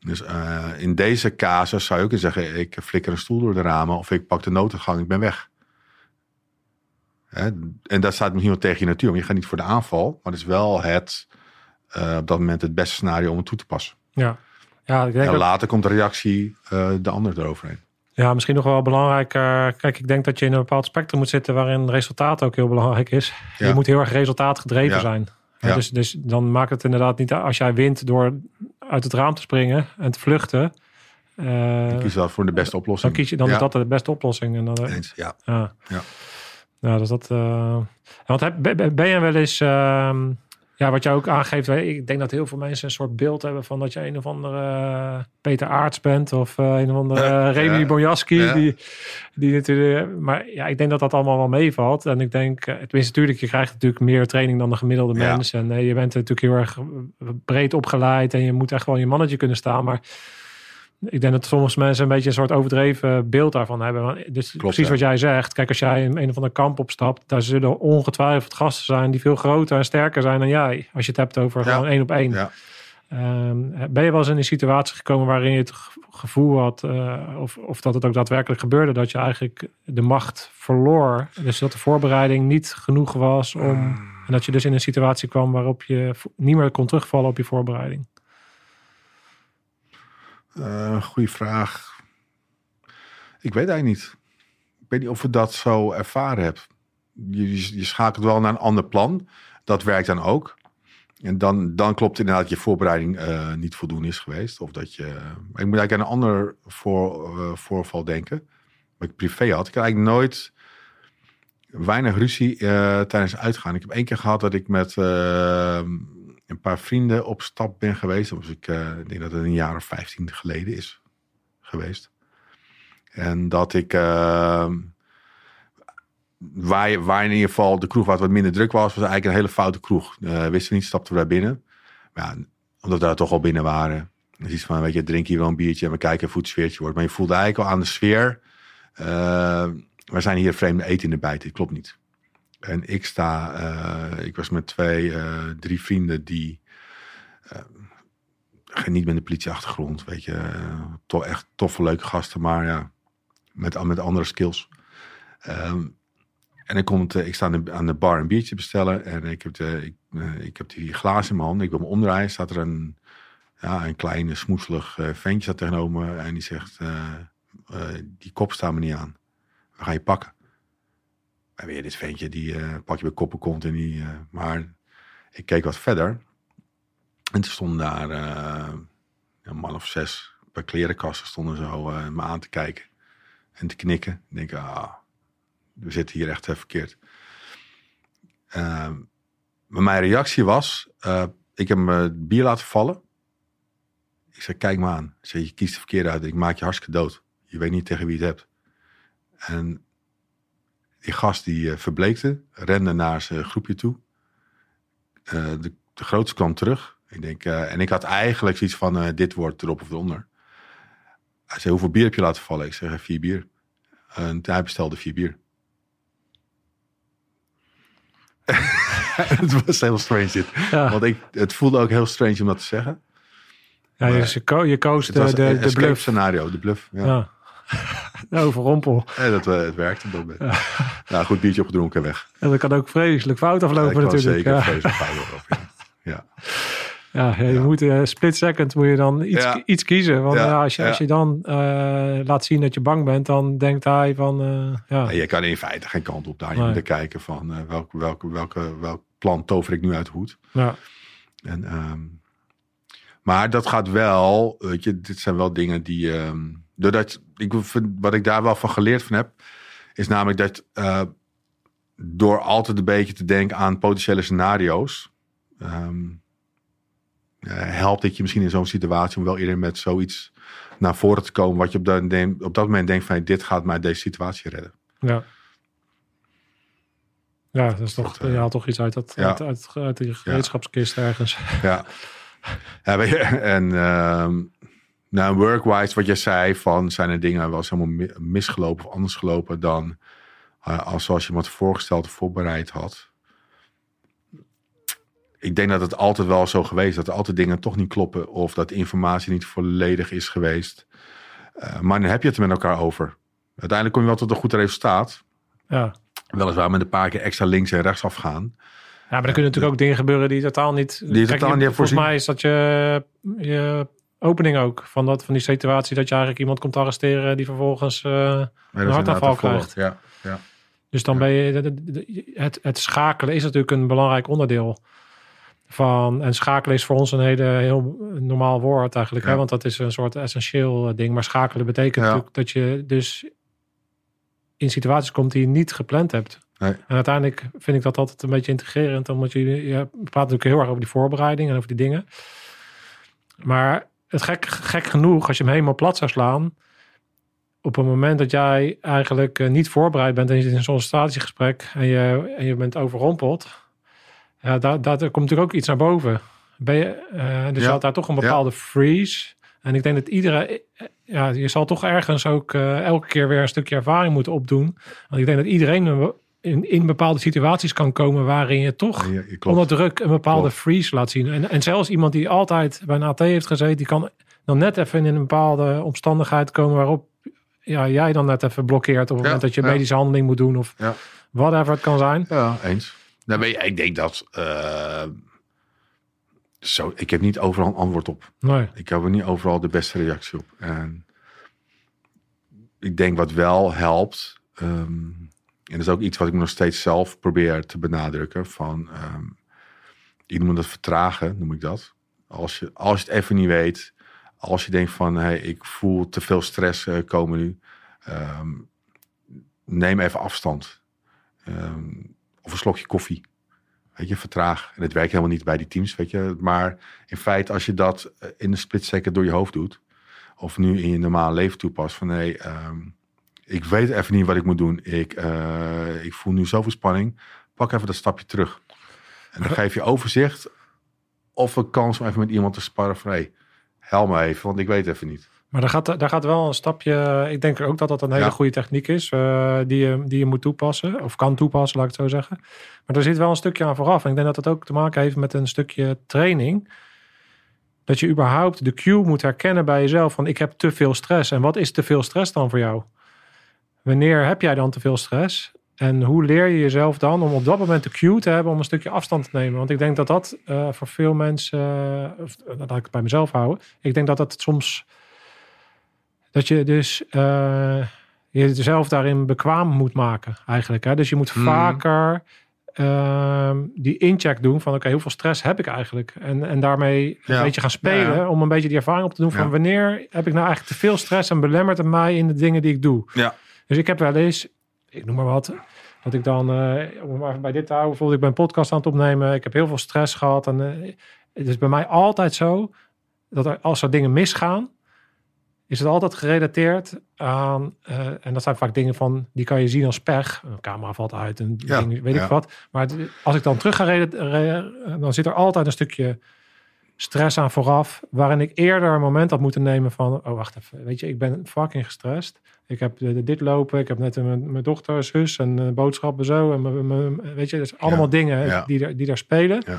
Dus eh, in deze casus zou je ook kunnen zeggen: ik flikker een stoel door de ramen of ik pak de noodgang, ik ben weg. Hè? En dat staat misschien wel tegen je natuur, want je gaat niet voor de aanval, maar het is wel het eh, op dat moment het beste scenario om het toe te passen. Ja, ja ik denk En dat, later komt de reactie eh, de ander eroverheen. Ja, misschien nog wel belangrijk. eh, kijk, ik denk dat je in een bepaald spectrum moet zitten waarin resultaat ook heel belangrijk is. Ja. Je moet heel erg resultaatgedreven Ja. zijn. Ja. Dus, dus dan maakt het inderdaad niet als jij wint door uit het raam te springen en te vluchten. eh, Ik kies wel voor de beste oplossing. dan kies je dan is dat de beste oplossing. En dan, Eens, ja. Ja. Ja. Ja, dus dat. eh, want heb, ben- ben je wel eens. ehm, ja, wat jij ook aangeeft. Ik denk dat heel veel mensen een soort beeld hebben van dat je een of andere eh, Peter Aarts bent. Of eh, een of andere Ja, uh, Remy ja. Bonjaski. Ja. Die, die natuurlijk. Maar ja, ik denk dat dat allemaal wel meevalt. En ik denk, eh, tenminste, natuurlijk, je krijgt natuurlijk meer training dan de gemiddelde mens. En eh, je bent natuurlijk heel erg breed opgeleid. En je moet echt wel in je mannetje kunnen staan. Maar ik denk dat sommige mensen een beetje een soort overdreven beeld daarvan hebben. Dus precies ja. wat jij zegt. Kijk, als jij in een of ander kamp opstapt, daar zullen ongetwijfeld gasten zijn die veel groter en sterker zijn dan jij. Als je het hebt over Ja. gewoon één op één. Ja. Ehm, ben je wel eens in een situatie gekomen waarin je het ge- gevoel had, eh, of, of dat het ook daadwerkelijk gebeurde, dat je eigenlijk de macht verloor? Dus dat de voorbereiding niet genoeg was om. En dat je dus in een situatie kwam waarop je niet meer kon terugvallen op je voorbereiding. Eh, goeie vraag. Ik weet eigenlijk niet. Ik weet niet of ik dat zo ervaren heb. Je, je, schakelt wel naar een ander plan. Dat werkt dan ook. En dan, dan klopt inderdaad dat je voorbereiding eh, niet voldoende is geweest. Of dat je. Ik moet eigenlijk aan een ander voor, eh, voorval denken. Wat ik privé had. Ik had eigenlijk nooit weinig ruzie eh, tijdens uitgaan. Ik heb één keer gehad dat ik met eh, een paar vrienden op stap ben geweest. Was ik, denk dat het een jaar of 15 geleden is geweest. En dat ik. eh, waar, in ieder geval de kroeg het wat minder druk was, was eigenlijk een hele foute kroeg. Eh wisten niet, stapten we daar binnen. Maar ja, omdat we daar toch al binnen waren. Dus iets van, weet je, drink hier wel een biertje en we kijken hoe het sfeertje wordt. Maar je voelde eigenlijk al aan de sfeer. eh, we zijn hier vreemde eten in de bijt, dit klopt niet. En ik sta, eh, ik was met twee, eh, drie vrienden die geen- niet met een politieachtergrond, weet je, toch echt toffe, leuke gasten, maar ja, met, met andere skills. Ehm, en dan komt, ik sta aan de, bar een biertje bestellen en ik heb, de, ik, ik heb die glazen in mijn hand. Ik wil me omdraaien, staat er een, ja, een kleine smoeselig ventje staat tegenover me en die zegt, die kop staat me niet aan. We gaan je pakken. En weer dit ventje, die eh, pak je bij koppen komt en die, eh, maar ik keek wat verder en toen stonden daar eh, een man of zes bij klerenkasten stonden zo me aan te kijken en te knikken. Ik denk, ah, we zitten hier echt verkeerd. Ehm, mijn reactie was, ik heb mijn bier laten vallen. Ik zei, kijk me aan. Ik je kiest de verkeerde uit. Ik maak je hartstikke dood. Je weet niet tegen wie je het hebt. En die gast die eh, verbleekte, rende naar zijn groepje toe. Eh, de, de grootste kwam terug. Ik denk, eh, en ik had eigenlijk zoiets van, dit wordt erop of eronder. Hij zei, hoeveel bier heb je laten vallen? Ik zeg, vier bier. En hij bestelde vier bier. (laughs) het was heel strange dit. Ja, Want ik, het voelde ook heel strange om dat te zeggen. ja je, ko- je koos Het de, was de, de bluff. scenario, de bluff. Ja. Ja. (laughs) Overrompel. En dat, eh, het werkte op dat moment. Nou, goed biertje opgedronken en weg. En dat kan ook vreselijk fout aflopen Ja, natuurlijk. zeker ja. vreselijk fout op, ja. Ja. Je moet eh, split second moet je dan iets, Ja. iets kiezen. Want Ja, ja, als, je, als je dan eh, laat zien dat je bang bent, dan denkt hij van eh, ja. Je kan in feite geen kant op daar. Je Nee. moet kijken van eh, welk, welke, welke, welk plan tover ik nu uit de hoed. ja. En, ehm, maar dat gaat wel, weet je, dit zijn wel dingen die, ehm, doordat ik vind, wat ik daar wel van geleerd van heb, is namelijk dat eh, door altijd een beetje te denken aan potentiële scenario's, ehm, eh, helpt het je misschien in zo'n situatie om wel eerder met zoiets naar voren te komen, wat je op dat, op dat moment denkt van, dit gaat mij deze situatie redden. Ja. Ja, dat is toch, Dat, eh, je haalt toch iets uit, dat, ja. uit, uit, uit die gereedschapskist ergens. Ja. (laughs) ja je, en ehm nou, workwise, wat jij zei, van zijn er dingen wel eens helemaal mi- misgelopen of anders gelopen dan eh, als zoals je me had voorgesteld of voorbereid had. ik denk dat het altijd wel zo geweest is. Dat er altijd dingen toch niet kloppen. Of dat informatie niet volledig is geweest. Uh, maar dan heb je het er met elkaar over. Uiteindelijk kom je wel tot een goed resultaat. Ja. Weliswaar met een paar keer extra links en rechts afgaan. Ja, maar er kunnen natuurlijk ook dingen gebeuren die totaal niet... Die totaal niet Volgens voorzien. mij is dat je, je opening ook. Van, dat, van die situatie dat je eigenlijk iemand komt arresteren... die vervolgens is een hartaanval krijgt. Ja, ja. Dus dan Ja. ben je... Het, het schakelen is natuurlijk een belangrijk onderdeel van... En schakelen is voor ons een hele heel normaal woord eigenlijk. Hè? Want dat is een soort essentieel eh, ding. Maar schakelen betekent natuurlijk dat je dus in situaties komt die je niet gepland hebt. Nee. En uiteindelijk vind ik dat altijd een beetje integrerend. Omdat je, je praat natuurlijk heel erg over die voorbereiding en over die dingen. Maar het gek, gek genoeg, als je hem helemaal plat zou slaan... op het moment dat jij eigenlijk eh, niet voorbereid bent... en je zit in een sollicitatiegesprek en je, en je bent overrompeld... Ja, daar, daar komt natuurlijk ook iets naar boven. Ben je, eh, dus je had daar toch een bepaalde freeze... En ik denk dat iedereen, ja, je zal toch ergens ook eh, elke keer weer een stukje ervaring moeten opdoen. Want ik denk dat iedereen in, in bepaalde situaties kan komen waarin je toch Ja, je- klopt. onder druk een bepaalde Klopt. freeze laat zien. En, en zelfs iemand die altijd bij een AT heeft gezeten, die kan dan net even in een bepaalde omstandigheid komen waarop ja, jij dan net even blokkeert op het Ja, moment dat je ja. medische handeling moet doen of Ja. whatever het kan zijn. Ja, eens. Nou, je, ik denk dat... eh, zo, ik heb niet overal een antwoord op. Nee. Ik heb er niet overal de beste reactie op. En ik denk wat wel helpt, ehm, en dat is ook iets wat ik nog steeds zelf probeer te benadrukken, van ehm je moet het vertragen, noem ik dat. Als je, als je het even niet weet, als je denkt van, hey, ik voel te veel stress eh, komen nu, ehm, neem even afstand. Ehm, of een slokje koffie. Weet je, vertraag. En het werkt helemaal niet bij die teams, weet je. Maar in feite, als je dat eh, in een split second door je hoofd doet, of nu in je normale leven toepast, van ehm, ik weet even niet wat ik moet doen. Ik, eh, ik voel nu zoveel spanning. Pak even dat stapje terug. En dan geef je overzicht of een kans om even met iemand te sparren van hey, help me even, want ik weet even niet. Maar daar gaat, daar gaat wel een stapje. Ik denk ook dat dat een hele Ja. goede techniek is. eh, die, je, die je moet toepassen. Of kan toepassen, laat ik het zo zeggen. Maar er zit wel een stukje aan vooraf. En ik denk dat dat ook te maken heeft met een stukje training. Dat je überhaupt de cue moet herkennen bij jezelf. Van ik heb te veel stress. En wat is te veel stress dan voor jou? Wanneer heb jij dan te veel stress? En hoe leer je jezelf dan om op dat moment de cue te hebben om een stukje afstand te nemen? Want ik denk dat dat eh, voor veel mensen, of, laat ik het bij mezelf houden. Ik denk dat dat soms, dat je dus jezelf daarin bekwaam moet maken eigenlijk. Hè? Dus je moet Mhm. vaker ehm, die incheck doen van oké, hoeveel stress heb ik eigenlijk? En, en daarmee een beetje gaan spelen ja. om een beetje die ervaring op te doen van Ja. wanneer heb ik nou eigenlijk te veel stress en belemmert het mij in de dingen die ik doe? Ja. Dus ik heb wel eens, ik noem maar wat, dat ik dan, eh, om maar even bij dit te houden, bijvoorbeeld ik ben een podcast aan het opnemen, ik heb heel veel stress gehad en eh, het is bij mij altijd zo dat er, als er dingen misgaan, is het altijd gerelateerd aan, eh, en dat zijn vaak dingen van, die kan je zien als pech, een camera valt uit en Ja, dingen, weet ik wat. Maar het- als ik dan terug ga reden, re- dan zit er altijd een stukje stress aan vooraf, waarin ik eerder een moment had moeten nemen van, oh wacht even, weet je, ik ben fucking gestrest. Ik heb eh, dit lopen, ik heb net mijn, mijn dochter, zus en eh, boodschappen zo. En mijn- mijn- weet je, dus allemaal Ja, dingen ja. die, er, die daar spelen. Ja.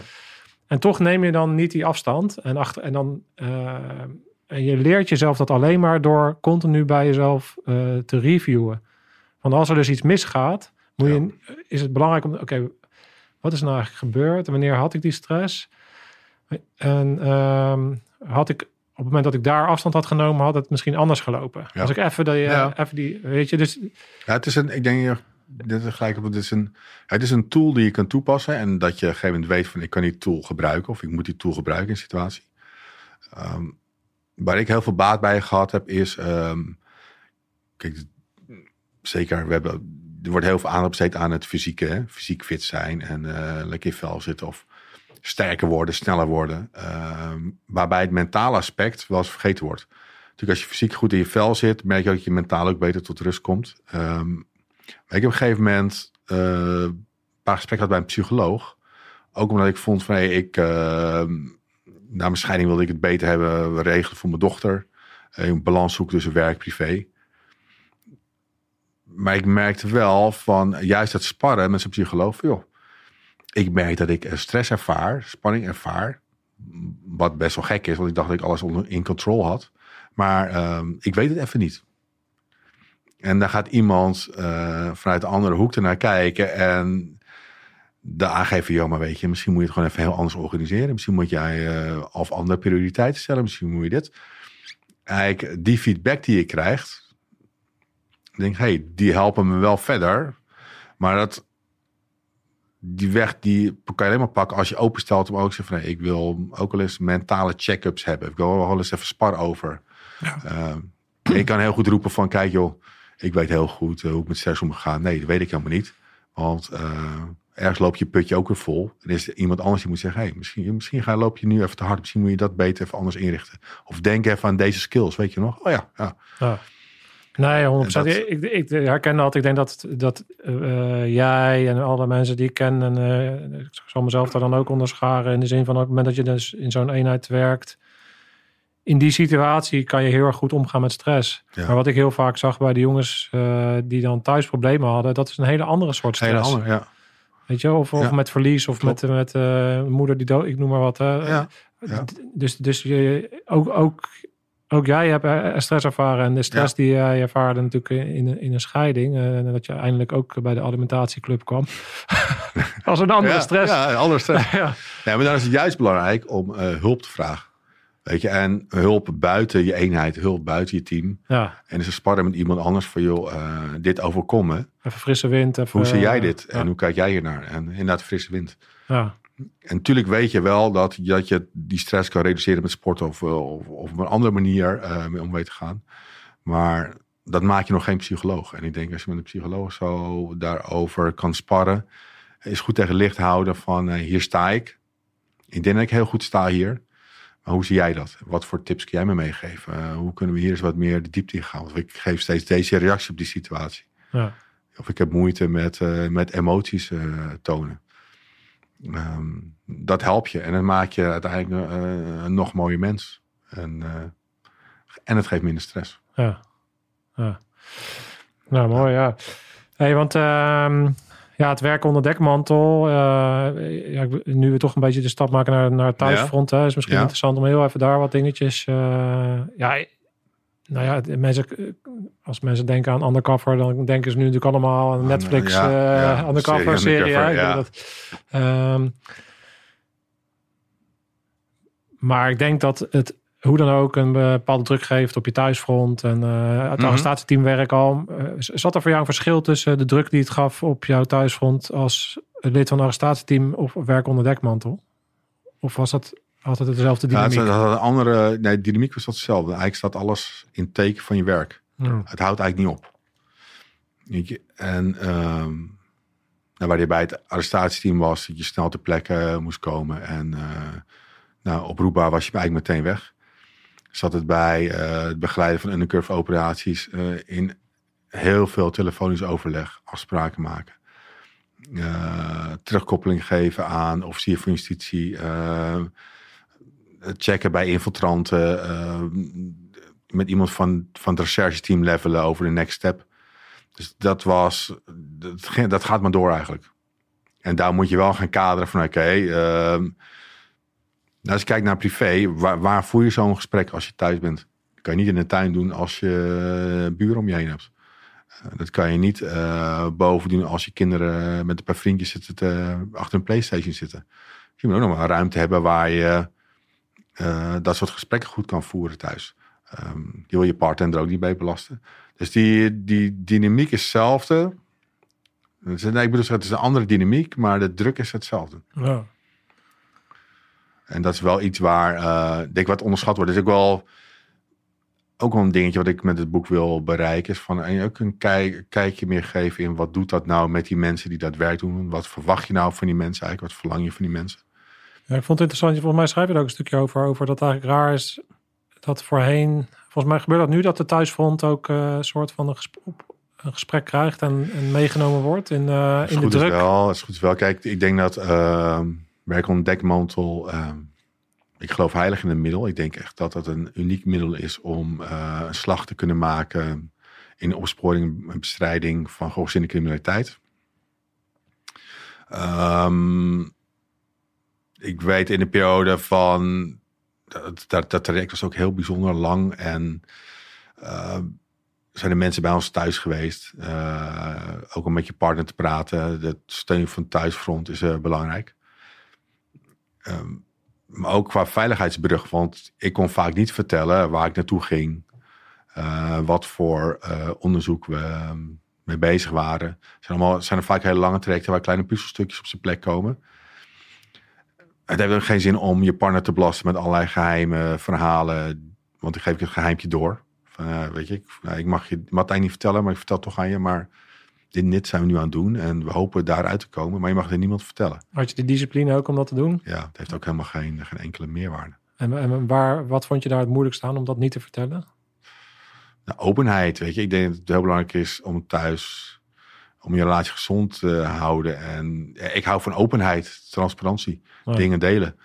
En toch neem je dan niet die afstand. En, achter, en, dan, eh, en je leert jezelf dat alleen maar door continu bij jezelf te reviewen. Want als er dus iets misgaat, moet je, is het belangrijk om, oké, wat is nou eigenlijk gebeurd? En wanneer had ik die stress? En ehm, had ik op het moment dat ik daar afstand had genomen, had het misschien anders gelopen. Ja. Als ik even, die, eh, Ja. even die, weet je, dus Ja, het is een, ik denk hier, dit is gelijk op, het is een, het is een tool die je kan toepassen en dat je op een gegeven moment weet van ik kan die tool gebruiken of ik moet die tool gebruiken in een situatie. Ehm, waar ik heel veel baat bij gehad heb is, ehm, kijk, zeker, we hebben, er wordt heel veel aandacht besteed aan het fysieke, hè? fysiek fit zijn en eh, lekker in vel zitten of sterker worden, sneller worden. Ehm, waarbij het mentale aspect wel eens vergeten wordt. Natuurlijk, als je fysiek goed in je vel zit, merk je ook dat je mentaal ook beter tot rust komt. Ehm, maar ik heb op een gegeven moment eh, een paar gesprekken gehad bij een psycholoog. Ook omdat ik vond van, hey, ik, ehm, na mijn scheiding wilde ik het beter hebben regelen voor mijn dochter. Eh, een balans zoeken tussen werk en privé. Maar ik merkte wel van, juist dat sparren met zijn psycholoog, van, joh, ik merk dat ik eh, stress ervaar, spanning ervaar. Wat best wel gek is, want ik dacht dat ik alles onder in control had. Maar ehm, ik weet het even niet. En dan gaat iemand eh, vanuit de andere hoek ernaar kijken en de aangeven, joh, maar weet je, misschien moet je het gewoon even heel anders organiseren. Misschien moet jij uh, of andere prioriteiten stellen. Misschien moet je dit. Eigenlijk die feedback die je krijgt, denk hey, die helpen me wel verder. Maar dat, die weg die kan je alleen maar pakken als je openstelt om ook te zeggen van, nee, ik wil ook wel eens mentale check-ups hebben. Ik wil wel eens even spar over. Ja. Uh, je kan heel goed roepen van, kijk joh, ik weet heel goed uh, hoe ik met stress om gaan. Nee, dat weet ik helemaal niet. Want uh, ergens loop je putje ook weer vol. En is er iemand anders die moet zeggen, hey, misschien, misschien ga, loop je nu even te hard. Misschien moet je dat beter even anders inrichten. Of denk even aan deze skills, weet je nog? Oh ja, ja. ja. Nee, 100%. Dat... Ik, ik, herken dat. Ik denk dat, dat uh, jij en alle mensen die ik ken, en uh, ik zal mezelf daar dan ook onderscharen. In de zin van op het moment dat je dus in zo'n eenheid werkt. In die situatie kan je heel erg goed omgaan met stress. Ja. Maar wat ik heel vaak zag bij de jongens uh, die dan thuis problemen hadden, dat is een hele andere soort stress. Hele andere, ja. Weet je, of, of ja. met verlies, of Klopt. met, met moeder die dood, ik noem maar wat. Ja. Dus, dus je, ook, ook ook jij hebt eh, stress ervaren. En de stress die jij ervaarde natuurlijk in, in een scheiding. Eh, en dat je eindelijk ook bij de alimentatieclub kwam. (laughs) Als een andere ja, stress. Ja, een andere stress. (laughs) ja. ja, maar dan is het juist belangrijk om uh, hulp te vragen. Weet je, en hulp buiten je eenheid, hulp buiten je team. Ja. En is sparren met iemand anders voor, joh, uh, dit overkomen. Even frisse wind. Even, hoe zie jij dit? En hoe kijk jij hier naar? En inderdaad frisse wind. Ja. En natuurlijk weet je wel dat, dat je die stress kan reduceren met sport of, of, of op een andere manier uh, mee om weet te gaan. Maar dat maakt je nog geen psycholoog. En ik denk als je met een psycholoog zo daarover kan sparren, is goed tegen licht houden van uh, hier sta ik. Ik denk dat ik heel goed sta hier. Maar hoe zie jij dat? Wat voor tips kun jij me meegeven? Uh, hoe kunnen we hier eens wat meer de diepte in gaan? Want ik geef steeds deze reactie op die situatie. Ja. Of ik heb moeite met, met emoties tonen. Um, dat helpt je en dan maak je uiteindelijk uh, een nog mooier mens. En, uh, en het geeft minder stress. Ja, ja. nou mooi ja. Hey, want uh, ja, het werken onder dekmantel. Uh, ja, nu we toch een beetje de stap maken naar, naar het thuisfront. Ja. Hè, is misschien ja. interessant om heel even daar wat dingetjes. ja, nou ja, mensen, als mensen denken aan Undercover, dan denken ze nu natuurlijk allemaal aan Netflix ja, ja, uh, Undercover serie. serie ja. Dat, um, maar ik denk dat het hoe dan ook een bepaalde druk geeft op je thuisfront. En uh, het mm-hmm. arrestatieteamwerk al. Uh, zat er voor jou een verschil tussen de druk die het gaf op jouw thuisfront als lid van een arrestatieteam of werk onder dekmantel? Of was dat altijd dezelfde dynamiek? Ja, het, een andere, nee, de dynamiek was dat hetzelfde. Eigenlijk staat alles in teken van je werk. Ja. Het houdt eigenlijk niet op. Weet je? En um, nou, waar je bij het arrestatieteam was, dat je snel ter plekke moest komen. En uh, nou, oproepbaar was je eigenlijk meteen weg. Zat het bij uh, het begeleiden van undercurve operaties uh, in heel veel telefonisch overleg, afspraken maken. terugkoppeling geven aan officier van justitie checken bij infiltranten. Uh, met iemand van, van het rechercheteam levelen over de next step. Dus dat was, dat, gaat maar door eigenlijk. En daar moet je wel gaan kaderen van oké, okay, uh, nou als je kijkt naar privé, waar, waar voer je zo'n gesprek als je thuis bent? Dat kan je niet in de tuin doen als je buren om je heen hebt. Uh, dat kan je niet uh, boven doen als je kinderen met een paar vriendjes zitten te, achter een Playstation zitten. Je moet ook nog een ruimte hebben waar je uh, dat soort gesprekken goed kan voeren thuis. Um, je wil je partner er ook niet bij belasten. Dus die, die dynamiek is hetzelfde. Dus, nee, ik bedoel, het is een andere dynamiek, maar de druk is hetzelfde. Ja. En dat is wel iets waar, uh, denk wat onderschat wordt. Dus ik wel ook wel een dingetje wat ik met het boek wil bereiken. Is van en ook een kijk, kijkje meer geven in wat doet dat nou met die mensen die dat werk doen. Wat verwacht je nou van die mensen eigenlijk? Wat verlang je van die mensen? Ja, ik vond het interessant. Volgens mij schrijf je er ook een stukje over. Over dat eigenlijk raar is dat voorheen. Volgens mij gebeurt dat nu dat de thuisfront ook uh, een soort van een, gesprek, een gesprek krijgt en, en, meegenomen wordt in, uh, in de druk. Is wel, is goed wel. Kijk, ik denk dat uh, werk onder dekmantel. ik geloof heilig in het middel. Ik denk echt dat dat een uniek middel is om een slag te kunnen maken in de opsporing en bestrijding van georganiseerde criminaliteit. Ehm, ik weet in de periode van... Dat, dat, traject was ook heel bijzonder lang. En ehm, zijn er mensen bij ons thuis geweest. Eh, ook om met je partner te praten. De steun van thuisfront is eh, belangrijk. Ehm, maar ook qua veiligheidsbrug. Want ik kon vaak niet vertellen waar ik naartoe ging. eh, wat voor eh, onderzoek we ehm, mee bezig waren. Zijn, allemaal, zijn er vaak hele lange trajecten waar kleine puzzelstukjes op zijn plek komen. Het heeft ook geen zin om je partner te belasten met allerlei geheime verhalen. Want dan geef ik het geheimpje door. Van, weet je, ik, nou, ik mag je Martijn niet vertellen, maar ik vertel het toch aan je. Maar dit en dit zijn we nu aan het doen. En we hopen daaruit te komen. Maar je mag het niemand vertellen. Had je de discipline ook om dat te doen? Ja, het heeft ook helemaal geen, geen enkele meerwaarde. En, en waar, wat vond je daar het moeilijkst aan om dat niet te vertellen? Nou, openheid, weet je. Ik denk dat het heel belangrijk is om thuis, om je relatie gezond te houden. En eh, ik hou van openheid, transparantie, Ja. dingen delen.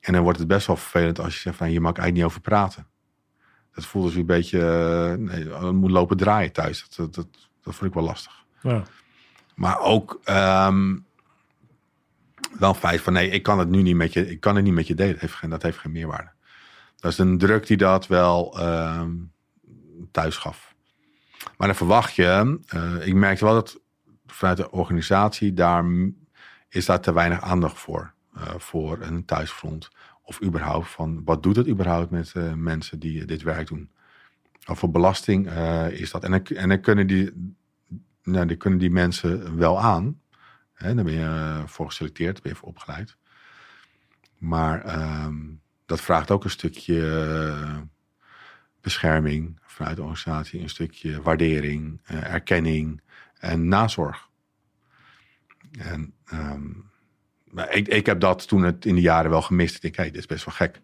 En dan wordt het best wel vervelend als je zegt van, je mag eigenlijk niet over praten. Dat voelt dus een beetje, eh, nee, het moet lopen draaien thuis. Dat, dat, dat, dat vond ik wel lastig. Ja. Maar ook ehm, wel feit van nee, ik kan het nu niet met je, ik kan het niet met je delen. Dat heeft geen, dat heeft geen meerwaarde. Dat is een druk die dat wel ehm, thuis gaf. Maar dan verwacht je, eh, ik merkte wel dat vanuit de organisatie daar is daar te weinig aandacht voor. eh, voor een thuisfront. Of überhaupt van wat doet het überhaupt met eh, mensen die dit werk doen. Of voor belasting eh, is dat. En dan, en dan kunnen die, nou, die kunnen die mensen wel aan. Hè, daar ben je eh, voor geselecteerd, ben je voor opgeleid. Maar ehm, dat vraagt ook een stukje eh, bescherming vanuit de organisatie, een stukje waardering, eh, erkenning en nazorg. En ehm, maar ik, ik heb dat toen het in de jaren wel gemist. Ik denk, hey, dit is best wel gek.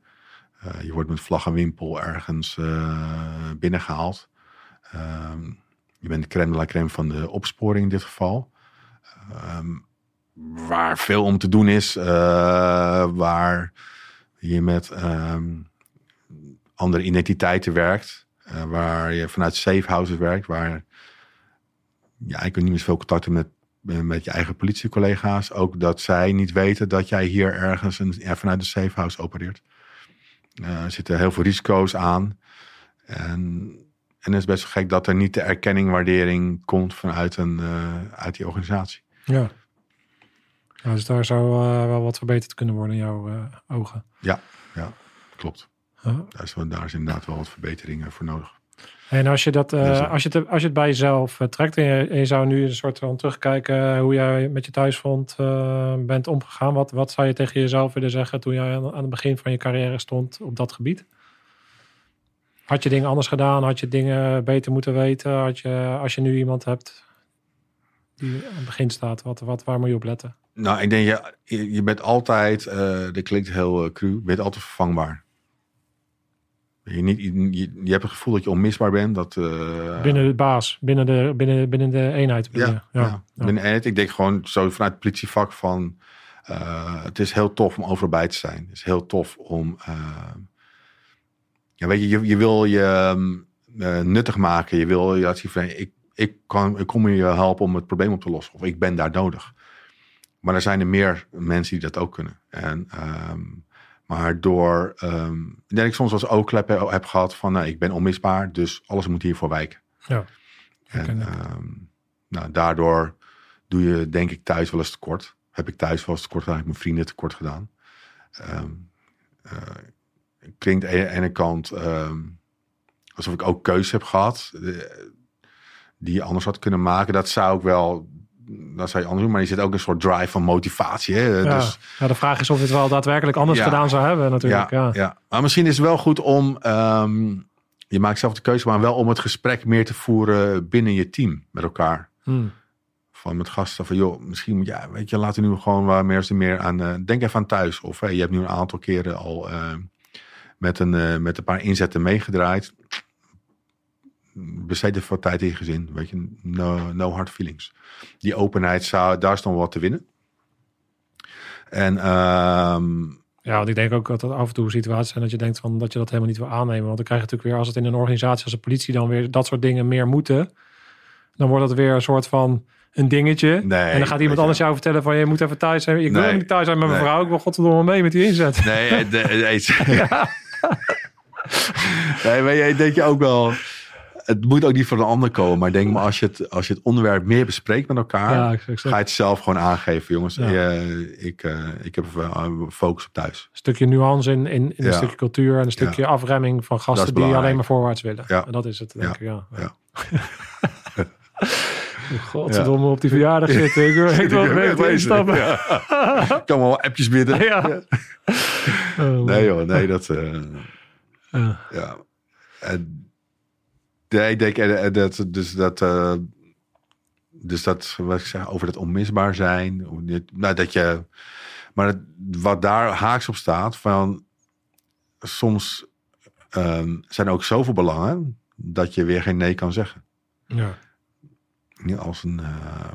Eh, je wordt met vlag en wimpel ergens eh, binnengehaald. Ehm, je bent de crème de la crème van de opsporing in dit geval. Ehm, waar veel om te doen is. eh, waar je met andere identiteiten werkt. waar je vanuit safe houses werkt. Waar ja, ik heb niet meer zoveel contacten met, met je eigen politiecollega's. Ook dat zij niet weten dat jij hier ergens een, ja, vanuit een safe house opereert. Eh, er zitten heel veel risico's aan. En, en het is best wel gek dat er niet de erkenning, waardering komt vanuit een, eh, uit die organisatie. Ja. Ja, dus daar zou eh, wel wat verbeterd kunnen worden in jouw eh, ogen. Klopt. Ja. Daar is, wel- daar is inderdaad wel wat verbeteringen voor nodig. En als je, dat, eh, Dus, ja. als, je het, als je het bij jezelf eh, trekt en je, en je zou nu een soort van terugkijken hoe jij met je thuisfront eh, bent omgegaan, wat, wat zou je tegen jezelf willen zeggen toen jij aan, aan het begin van je carrière stond op dat gebied? Had je dingen anders gedaan? Had je dingen beter moeten weten? Had je, als je nu iemand hebt die aan het begin staat, wat, wat, waar moet je op letten? Nou, ik denk, je, je je bent altijd, eh dat klinkt heel uh, cru, je bent altijd vervangbaar. Je, niet, je, je hebt het gevoel dat je onmisbaar bent. Dat, eh, binnen de baas, binnen de, binnen, binnen de eenheid. Ja, binnen- ja. Binnen eenheid. Ik denk gewoon zo vanuit het politievak van... eh, het is heel tof om overal bij te zijn. Het is heel tof om... eh, ja, weet je, je, je wil je nuttig maken. Je wil je laten zien van... Ik, ik, kan, ik kom je helpen om het probleem op te lossen. Of ik ben daar nodig. Maar er zijn er meer mensen die dat ook kunnen. En, ehm, maar door... ik denk ik soms als oogklep heb, heb gehad van... nou, ik ben onmisbaar, dus alles moet hiervoor wijken. Ja. En ehm, nou, daardoor doe je denk ik thuis wel eens tekort. Heb ik thuis wel eens tekort gedaan. Heb ik mijn vrienden tekort gedaan. Ehm eh, klinkt aan de ene kant alsof ik ook keus heb gehad. eh, die je anders had kunnen maken. Dat zou ik wel... Dat zou je anders doen. Maar je zit ook een soort drive van motivatie. Hè? Ja. Dus, ja, de vraag is of je het wel daadwerkelijk anders Ja. gedaan zou hebben natuurlijk. Ja, ja, Maar misschien is het wel goed om... ehm, je maakt zelf de keuze, maar wel om het gesprek meer te voeren binnen je team met elkaar. Hmm. Van met gasten van, joh, misschien moet ja, weet je, laten we nu gewoon waar meer, meer aan. eh, denk even aan thuis. Of hey, je hebt nu een aantal keren al eh, met, een, eh, met een paar inzetten meegedraaid. Besteed er wat tijd in je gezin. Weet je, no, no hard feelings. Die openheid, zou, daar is dan wat te winnen. En ehm, Ja, want ik denk ook dat er af en toe situaties zijn dat je denkt van dat je dat helemaal niet wil aannemen. Want dan krijg je natuurlijk weer, als het in een organisatie als de politie dan weer dat soort dingen meer moeten, dan wordt het weer een soort van een dingetje. Nee, en dan gaat iemand je anders jou vertellen van je moet even thuis zijn. Ik wil Nee. niet thuis zijn met mijn Nee. vrouw. Ik wil godverdomme mee met die inzet. Nee, eh, de, de, (laughs) (laughs) nee, maar jij denk je ook wel. Het moet ook niet van een ander komen. Maar ik denk maar als je het, als je het onderwerp meer bespreekt met elkaar. Ja, ga je het zelf gewoon aangeven, jongens. Ja. Eh, ik, eh, ik heb eh, focus op thuis. Een stukje nuance in, in, in een Ja. stukje cultuur en een stukje afremming van gasten die alleen maar voorwaarts willen. Ja. En dat is het, denk Ja. ik. Ja. (laughs) Ja. Godverdomme op die verjaardag zitten. Ik mee (laughs) op instappen. Ja. Ik (laughs) kan wel appjes binnen. Ja. Oh, Nee joh, nee, dat... eh, ja. ja. En, nee, ik denk eh, eh, dat... Dus dat... eh, dus dat, wat ik zeg, over dat onmisbaar zijn. hoe dit- Nou, dat je... Maar het- wat daar haaks op staat, van... Soms ehm, zijn er ook zoveel belangen... dat je weer geen nee kan zeggen. Ja. Ja, als een, eh,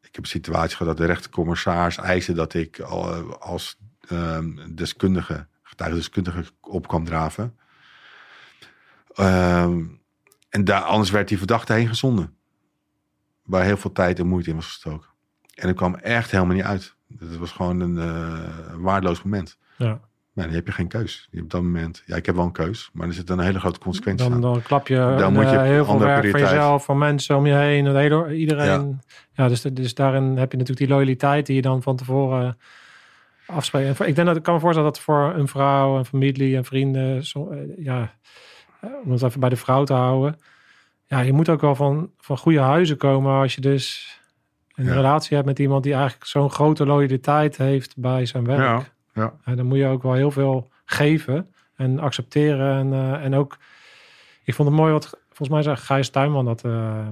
ik heb een situatie gehad dat de rechtercommissaris eiste dat ik al, eh, als ehm, deskundige, getuigendeskundige op kwam draven. Ehm, en daar, anders werd die verdachte heen gezonden. Waar heel veel tijd en moeite in was gestoken. En het kwam echt helemaal niet uit. Het was gewoon een eh, waardeloos moment. Ja. Maar dan heb je geen keus. Je hebt op dat moment, ja, ik heb wel een keus, maar er zit een hele grote consequentie Dan, aan. dan klap je, Dan een, moet je eh, heel veel werk van prioriteit. jezelf, van mensen om je heen. Hele, iedereen. Ja. dus, dus daarin heb je natuurlijk die loyaliteit die je dan van tevoren afspreekt. Voor- Ik denk dat ik kan me voorstellen dat voor een vrouw, een familie en vrienden, zo, eh, ja, eh, om het even bij de vrouw te houden. Ja, je moet ook wel van, van goede huizen komen als je dus een Ja. relatie hebt met iemand die eigenlijk zo'n grote loyaliteit heeft bij zijn werk. Ja, ja. En dan moet je ook wel heel veel geven en accepteren. En, eh, en ook, ik vond het mooi wat volgens mij zei Gijs Tuinman dat eh,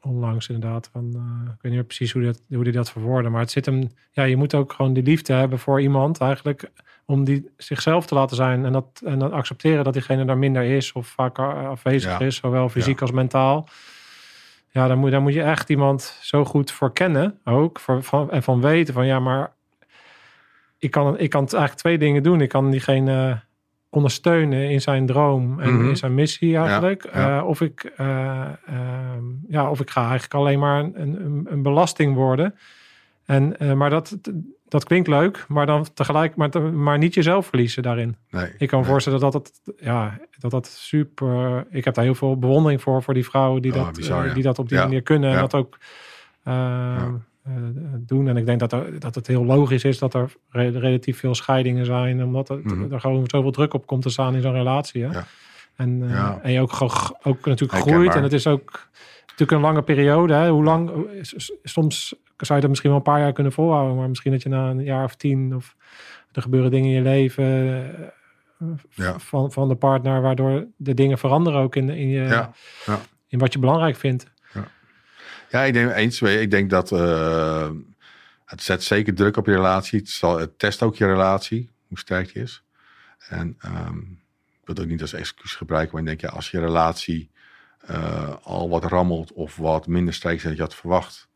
onlangs inderdaad. Van, eh, ik weet niet precies hoe hij dat, hoe die dat verwoordde. Maar het zit hem, ja, je moet ook gewoon die liefde hebben voor iemand eigenlijk. Om die zichzelf te laten zijn. En dat, en dat accepteren dat diegene daar minder is of vaker afwezig Ja. is. Zowel fysiek als mentaal. Ja, dan moet, dan moet je echt iemand zo goed voor kennen ook. Voor, van, en van weten van ja, maar ik kan, ik kan eigenlijk twee dingen doen. Ik kan diegene ondersteunen in zijn droom en Mhm. in zijn missie eigenlijk. ja. Eh, of, ik, eh, ehm, ja, of ik ga eigenlijk alleen maar een, een, een belasting worden. En, eh, maar dat, dat klinkt leuk, maar dan tegelijk, maar, te- maar niet jezelf verliezen daarin. Nee, Ik kan me nee. voorstellen dat dat, ja, dat dat super. Ik heb daar heel veel bewondering voor, voor die vrouwen die, Oh, dat, bizar, eh, ja. die dat op die Ja, manier kunnen en ja. dat ook eh, eh, doen. En ik denk dat, er, dat het heel logisch is dat er re- relatief veel scheidingen zijn, omdat er, Mhm. er gewoon zoveel druk op komt te staan in zo'n relatie. Hè? En, en je ook, ook natuurlijk groeit. En het is ook natuurlijk een lange periode. Hè? Hoe lang? Soms zou je dat misschien wel een paar jaar kunnen volhouden, maar misschien dat je na een jaar of tien of er gebeuren dingen in je leven eh, Ja. van, van de partner, waardoor de dingen veranderen ook in, in, je, Ja, ja. in wat je belangrijk vindt. Ja, ik denk eens. je, Ik denk dat eh, het zet zeker druk op je relatie. Het, zal, het test ook je relatie, hoe sterk die is. En ehm, ik wil het ook niet als excuus gebruiken, maar ik denk, ja, als je relatie eh, al wat rammelt of wat minder sterk is dan je had verwacht,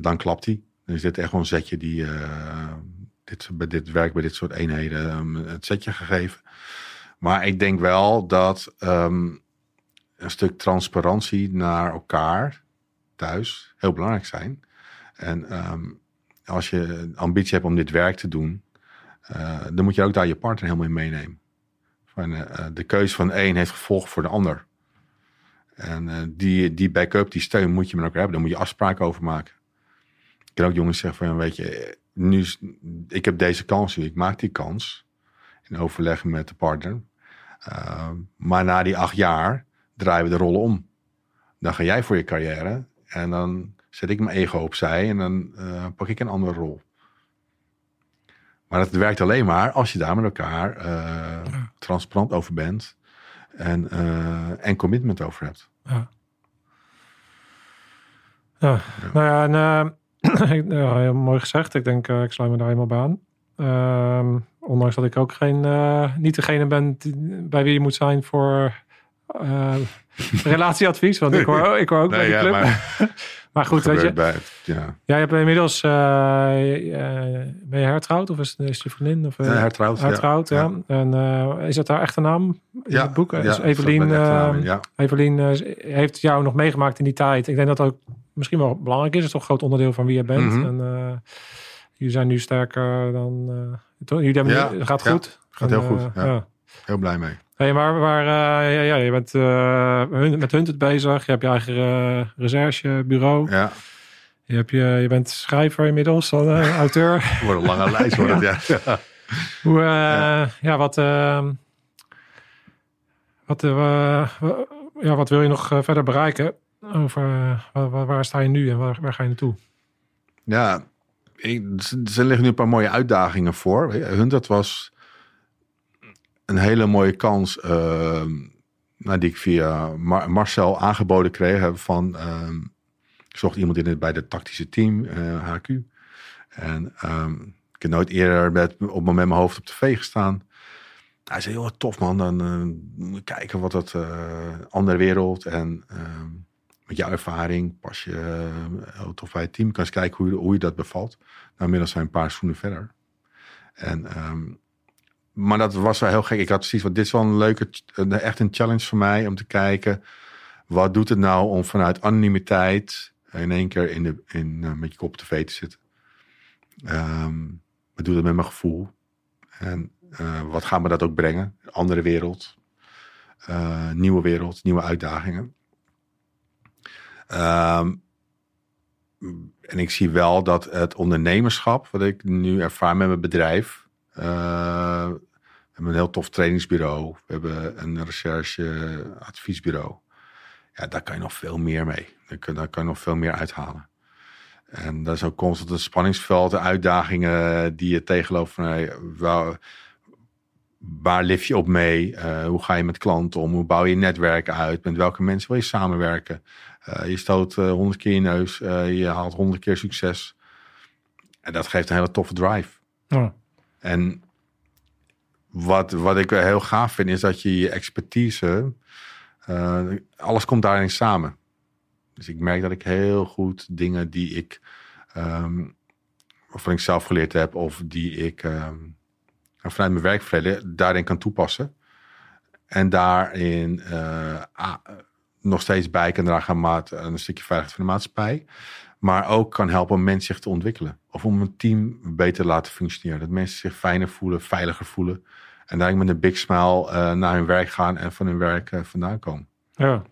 dan klapt die. Dan is dit echt wel een zetje die eh, dit, bij dit werk, bij dit soort eenheden, ehm, het zetje gegeven. Maar ik denk wel dat ehm, een stuk transparantie naar elkaar thuis heel belangrijk zijn. En ehm, als je ambitie hebt om dit werk te doen, eh, dan moet je ook daar je partner helemaal in meenemen. Van, eh, de keuze van een heeft gevolg voor de ander. En eh, die, die backup, die steun moet je met elkaar hebben. Daar moet je afspraken over maken. Ik kan ook jongens zeggen van, weet je, nu ik heb deze kans nu, ik maak die kans. In overleg met de partner. Eh, maar na die acht jaar draaien we de rollen om. Dan ga jij voor je carrière en dan zet ik mijn ego opzij en dan eh, pak ik een andere rol. Maar dat werkt alleen maar als je daar met elkaar eh, transparant over bent en, eh, en commitment over hebt. Ja. Ja, nou ja, en, eh, (clears throat) ja, heel mooi gezegd. Ik denk, eh, ik sluit me daar helemaal bij aan. Ehm, ondanks dat ik ook geen, niet degene ben die- bij wie je moet zijn voor (laughs) relatieadvies. Want ik hoor, ik hoor ook bij die club. Maar, (laughs) maar goed, weet je. bij, ja, Jij hebt inmiddels, eh, eh, ben je hertrouwd of is, is je vriendin? Of, eh, Ja, hertrouwd, ja. hertrouwd, ja. Ja. En is het haar echte naam in ja, het boek? ja, staat Evelien, naam ja. Evelien heeft jou nog meegemaakt in die tijd. Ik denk dat ook misschien wel belangrijk is. Het is toch een groot onderdeel van wie je bent. Mhm. En uh, jullie zijn nu sterker dan... Uh? Jullie hebben Ja, nu, gaat ja. goed. Gaat En, heel goed, ja. Heel blij mee. Hey, maar waar, uh, ja, ja, je bent uh, hun, met Hunted bezig. Je hebt je eigen uh, recherchebureau. Ja, Je, hebt je, je bent schrijver inmiddels, dan, (laughs) auteur. het wordt een lange lijst. Wordt het, (laughs) ja. Ja. Hoe, ja. ja, wat, ehm, wat, eh, ja, wat wil je nog verder bereiken? Over waar, waar, sta je nu en waar, waar ga je naartoe? Ja, ik, er liggen nu een paar mooie uitdagingen voor. Hunted was een hele mooie kans uh, die ik via Mar Marcel aangeboden kreeg. Van, uh, ik zocht iemand in het, bij het tactische team, HQ. En um, ik heb nooit eerder met, op moment mijn hoofd op tv gestaan. Hij zei, heel tof man, dan uh, kijken wat dat andere wereld en met jouw ervaring pas je heel tof bij het team. Kan eens kijken hoe je, hoe je dat bevalt. Nou, zijn een paar schoenen verder. En maar dat was wel heel gek. Ik had precies wat dit is wel een leuke, echt een challenge voor mij om te kijken. Wat doet het nou om vanuit anonimiteit in één keer in de, in, uh, met je kop op tv te zitten? Um, wat doet het met mijn gevoel? En uh, wat gaat me dat ook brengen? Andere wereld, uh, nieuwe wereld, nieuwe uitdagingen. Um, en ik zie wel dat het ondernemerschap, wat ik nu ervaar met mijn bedrijf, we hebben een heel tof trainingsbureau. We hebben een recherche-adviesbureau. Ja, daar kan je nog veel meer mee. Daar kan, daar kan je nog veel meer uithalen. En dat is ook constant een spanningsveld, de uitdagingen die je tegenloopt van waar, waar lift je op mee? Uh, hoe ga je met klanten om? Hoe bouw je netwerk uit? Met welke mensen wil je samenwerken? Uh, je stoot honderd keer je neus, je haalt honderd keer succes. En dat geeft een hele toffe drive. Ja. En wat, wat ik heel gaaf vind, is dat je je expertise, uh, alles komt daarin samen. Dus ik merk dat ik heel goed dingen die ik, um, ik zelf geleerd heb, of die ik um, vanuit mijn werkverleden daarin kan toepassen. En daarin ah, nog steeds bij kan dragen aan een stukje veiligheid van de maatschappij. Maar ook kan helpen om mensen zich te ontwikkelen. Of om een team beter te laten functioneren. Dat mensen zich fijner voelen, veiliger voelen. En daar met een big smile uh, naar hun werk gaan en van hun werk uh, vandaan komen. Ja.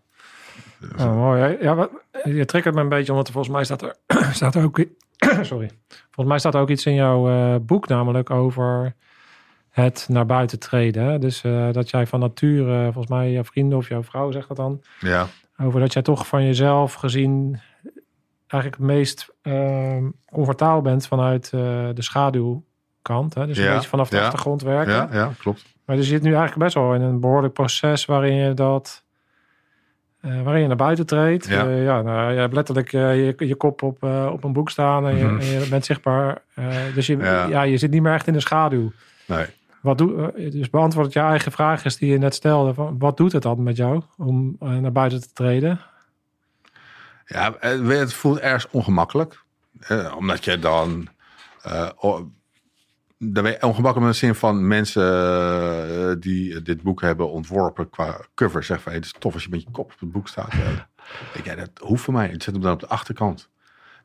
Dus, oh, mooi. Ja, wat, je triggert me een beetje, omdat er volgens mij staat er, (clears throat) staat er ook... (clears throat) sorry. Volgens mij staat er ook iets in jouw uh, boek, namelijk over het naar buiten treden. Hè? Dus dat jij van nature, volgens mij jouw vrienden of jouw vrouw zegt dat dan. Ja. Over dat jij toch van jezelf gezien eigenlijk het meest uh, comfortabel bent vanuit uh, de schaduwkant. Hè? Dus een ja, beetje vanaf de ja, achtergrond werken. Ja, ja, klopt. Maar je zit nu eigenlijk best wel in een behoorlijk proces waarin je dat... Uh, waarin je naar buiten treedt. Ja. Uh, ja, nou, je hebt letterlijk je, je kop op, op een boek staan en je, Mhm. en je bent zichtbaar. dus je, Ja. je zit niet meer echt in de schaduw. Nee. Wat doe, dus beantwoord je eigen vraag is die je net stelde. Van, wat doet het dan met jou om naar buiten te treden? Ja, het voelt ergens ongemakkelijk. Eh, omdat je dan... Je ongemakkelijk in de zin van mensen uh, die dit boek hebben ontworpen qua cover. Van, hey, het is tof als je met je kop op het boek staat. (laughs) ik, ja, dat hoeft voor mij. Het zit hem dan op de achterkant.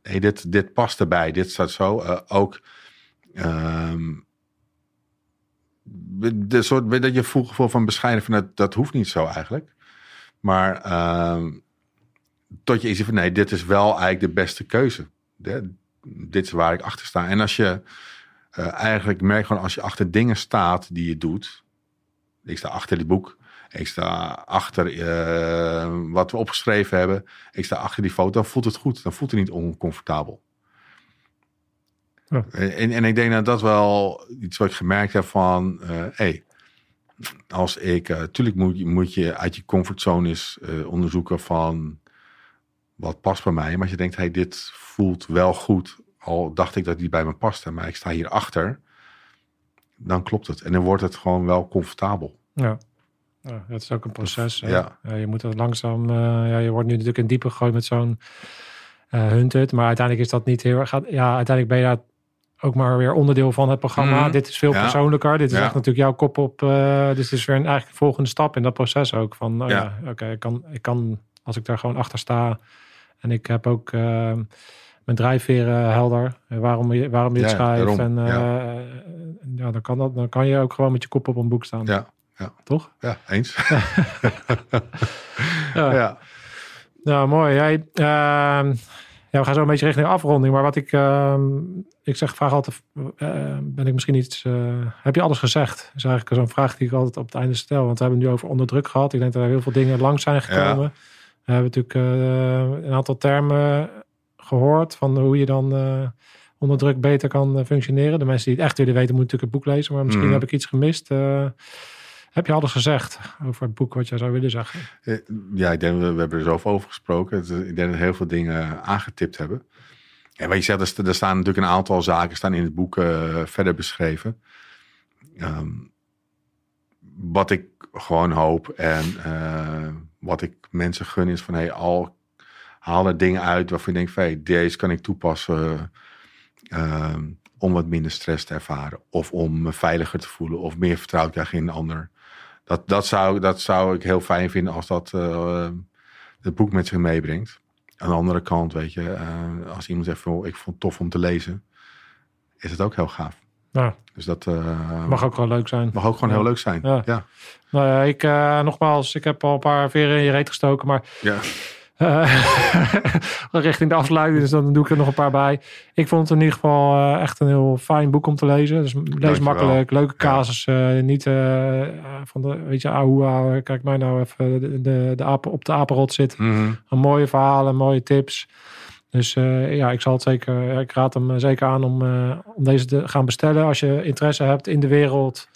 Nee, dit, dit past erbij. Dit staat zo. Uh, ook... Um, de soort dat je gevoel van bescheiden van dat, dat hoeft niet zo eigenlijk. Maar uh, tot je iets van nee, dit is wel eigenlijk de beste keuze. Dit is waar ik achter sta. En als je uh, eigenlijk merkt gewoon als je achter dingen staat die je doet. Ik sta achter dit boek. Ik sta achter uh, wat we opgeschreven hebben. Ik sta achter die foto. Dan voelt het goed. Dan voelt het niet oncomfortabel. Ja. En, en ik denk dat dat wel iets wat ik gemerkt heb van... Uh, hey, als ik... Uh, tuurlijk moet je, moet je uit je comfortzone eens onderzoeken van... wat past bij mij. Maar als je denkt, hey, dit voelt wel goed... al dacht ik dat die bij me paste... maar ik sta hier achter... dan klopt het. En dan wordt het gewoon wel comfortabel. Ja. Ja, dat is ook een proces. hè. Ja. Ja, je moet dat langzaam. eh, ja, je wordt nu natuurlijk in diepe gegooid met zo'n eh hunted. Maar uiteindelijk is dat niet heel erg. Ja, uiteindelijk ben je daar ook maar weer onderdeel van het programma. Mhm. Dit is veel Ja. persoonlijker. Dit is echt natuurlijk jouw kop op. eh, dus het is weer een eigenlijk volgende stap in dat proces ook. Van, Ja. ja, oké, ik, kan, ik kan, als ik daar gewoon achter sta En ik heb ook eh, mijn drijfveren helder. eh, waarom je, waarom je het Ja, schrijft. daarom, en eh, ja. ja. dan, kan dat, dan kan je ook gewoon met je kop op een boek staan. Ja, ja. Toch? ja eens. (laughs) Ja. ja. Nou, mooi. Jij, ehm, ja, we gaan zo een beetje richting afronding. Maar wat ik, ehm, ik zeg, vraag altijd, eh, ben ik misschien iets, eh, heb je alles gezegd? Dat is eigenlijk zo'n vraag die ik altijd op het einde stel. Want we hebben het nu over onderdruk gehad. Ik denk dat er heel veel dingen lang zijn gekomen. We hebben natuurlijk eh, een aantal termen gehoord van hoe je dan eh, onder druk beter kan eh, functioneren. De mensen die het echt willen weten, moeten natuurlijk het boek lezen. Maar misschien Mhm. heb ik iets gemist. Heb je alles gezegd over het boek wat jij zou willen zeggen? Ja, ik denk, we, we hebben er zoveel over gesproken. Ik denk dat we heel veel dingen aangetipt hebben. En wat je zegt, er sta- staan natuurlijk een aantal zaken staan in het boek verder beschreven. Ehm, wat ik gewoon hoop en wat ik mensen gun is van... Hey, al haal er dingen uit waarvan je denkt deze kan ik toepassen ehm, om wat minder stress te ervaren. Of om me veiliger te voelen of meer krijgen in een ander. Dat, dat, zou, dat zou ik heel fijn vinden als dat eh, het boek met zich meebrengt. Aan de andere kant, weet je, eh, als iemand zegt van, ik vond het tof om te lezen, is het ook heel gaaf. Nou, Dus dat eh, mag ook wel leuk zijn. mag ook gewoon heel leuk zijn. Ja. Ja. Ja. Nou ja, ik, eh, nogmaals, ik heb al een paar veren in je reet gestoken, maar eh, (laughs) richting de afsluiting, dus dan doe ik er nog een paar bij. Ik vond het in ieder geval echt een heel fijn boek om te lezen. Dus lees Dankjewel. makkelijk, leuke Ja. casus, eh, niet van de, weet je, ahoe, kijk mij nou even de, de, de apen, op de apenrot zit. Mhm. Een mooie verhalen, mooie tips. Dus eh, ja, ik zal het zeker, ik raad hem eh, zeker aan om, eh, om deze te gaan bestellen. Als je interesse hebt in de wereld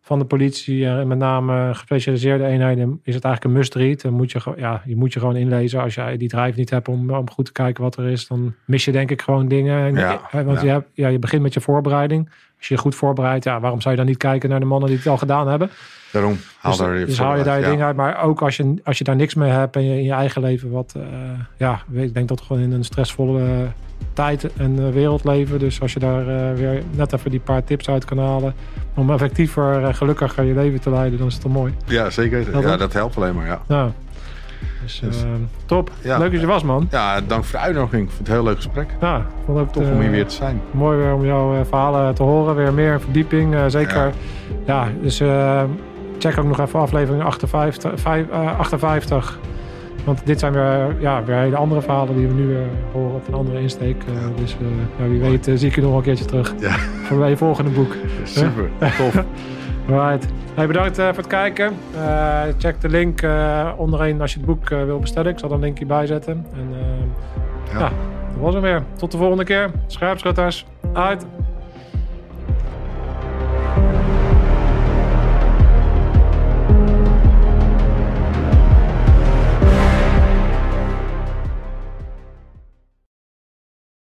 van de politie en met name gespecialiseerde eenheden, is het eigenlijk een must read. Dan moet je, ja, je moet je gewoon inlezen. Als jij die drive niet hebt om, om goed te kijken wat er is, dan mis je denk ik gewoon dingen. En, Ja, want ja. Je, hebt, ja, je begint met je voorbereiding. Als je je goed voorbereidt, ja, waarom zou je dan niet kijken naar de mannen die het al gedaan hebben? Daarom, haal dus, daar je dus haal je daar je ja. uit. Maar ook als je, als je daar niks mee hebt en je in je eigen leven wat... eh, ja, ik denk dat we gewoon in een stressvolle eh, tijd en eh, wereld leven. Dus als je daar weer net even die paar tips uit kan halen... om effectiever en gelukkiger je leven te leiden, dan is het toch mooi. Ja, zeker. Dat ja, ook? dat helpt alleen maar, ja. Nou, dus, Dus- eh, top. Ja. Leuk dat je was, man. Ja, dank voor de uitnodiging. Ik vond het een heel leuk gesprek. Ja, ik vond het ook, Tof om eh, hier weer te zijn. Mooi weer om jouw eh, verhalen te horen. Weer meer verdieping. eh, zeker. Ja, Ja. dus eh, check ook nog even aflevering 58. vijf- eh, 58. Want dit zijn weer, ja, weer hele andere verhalen die we nu weer horen op een andere insteek. Eh. Dus eh, ja, wie weet eh, zie ik je nog een keertje terug. Ja. Voor bij je volgende boek. (laughs) Super, tof. (laughs) Right. Hey, bedankt eh, voor het kijken. Eh, check de link eh, onderin als je het boek wil bestellen. Ik zal er een linkje bij zetten. En Ja. ja, dat was hem weer. Tot de volgende keer. Scherpschutters. Uit.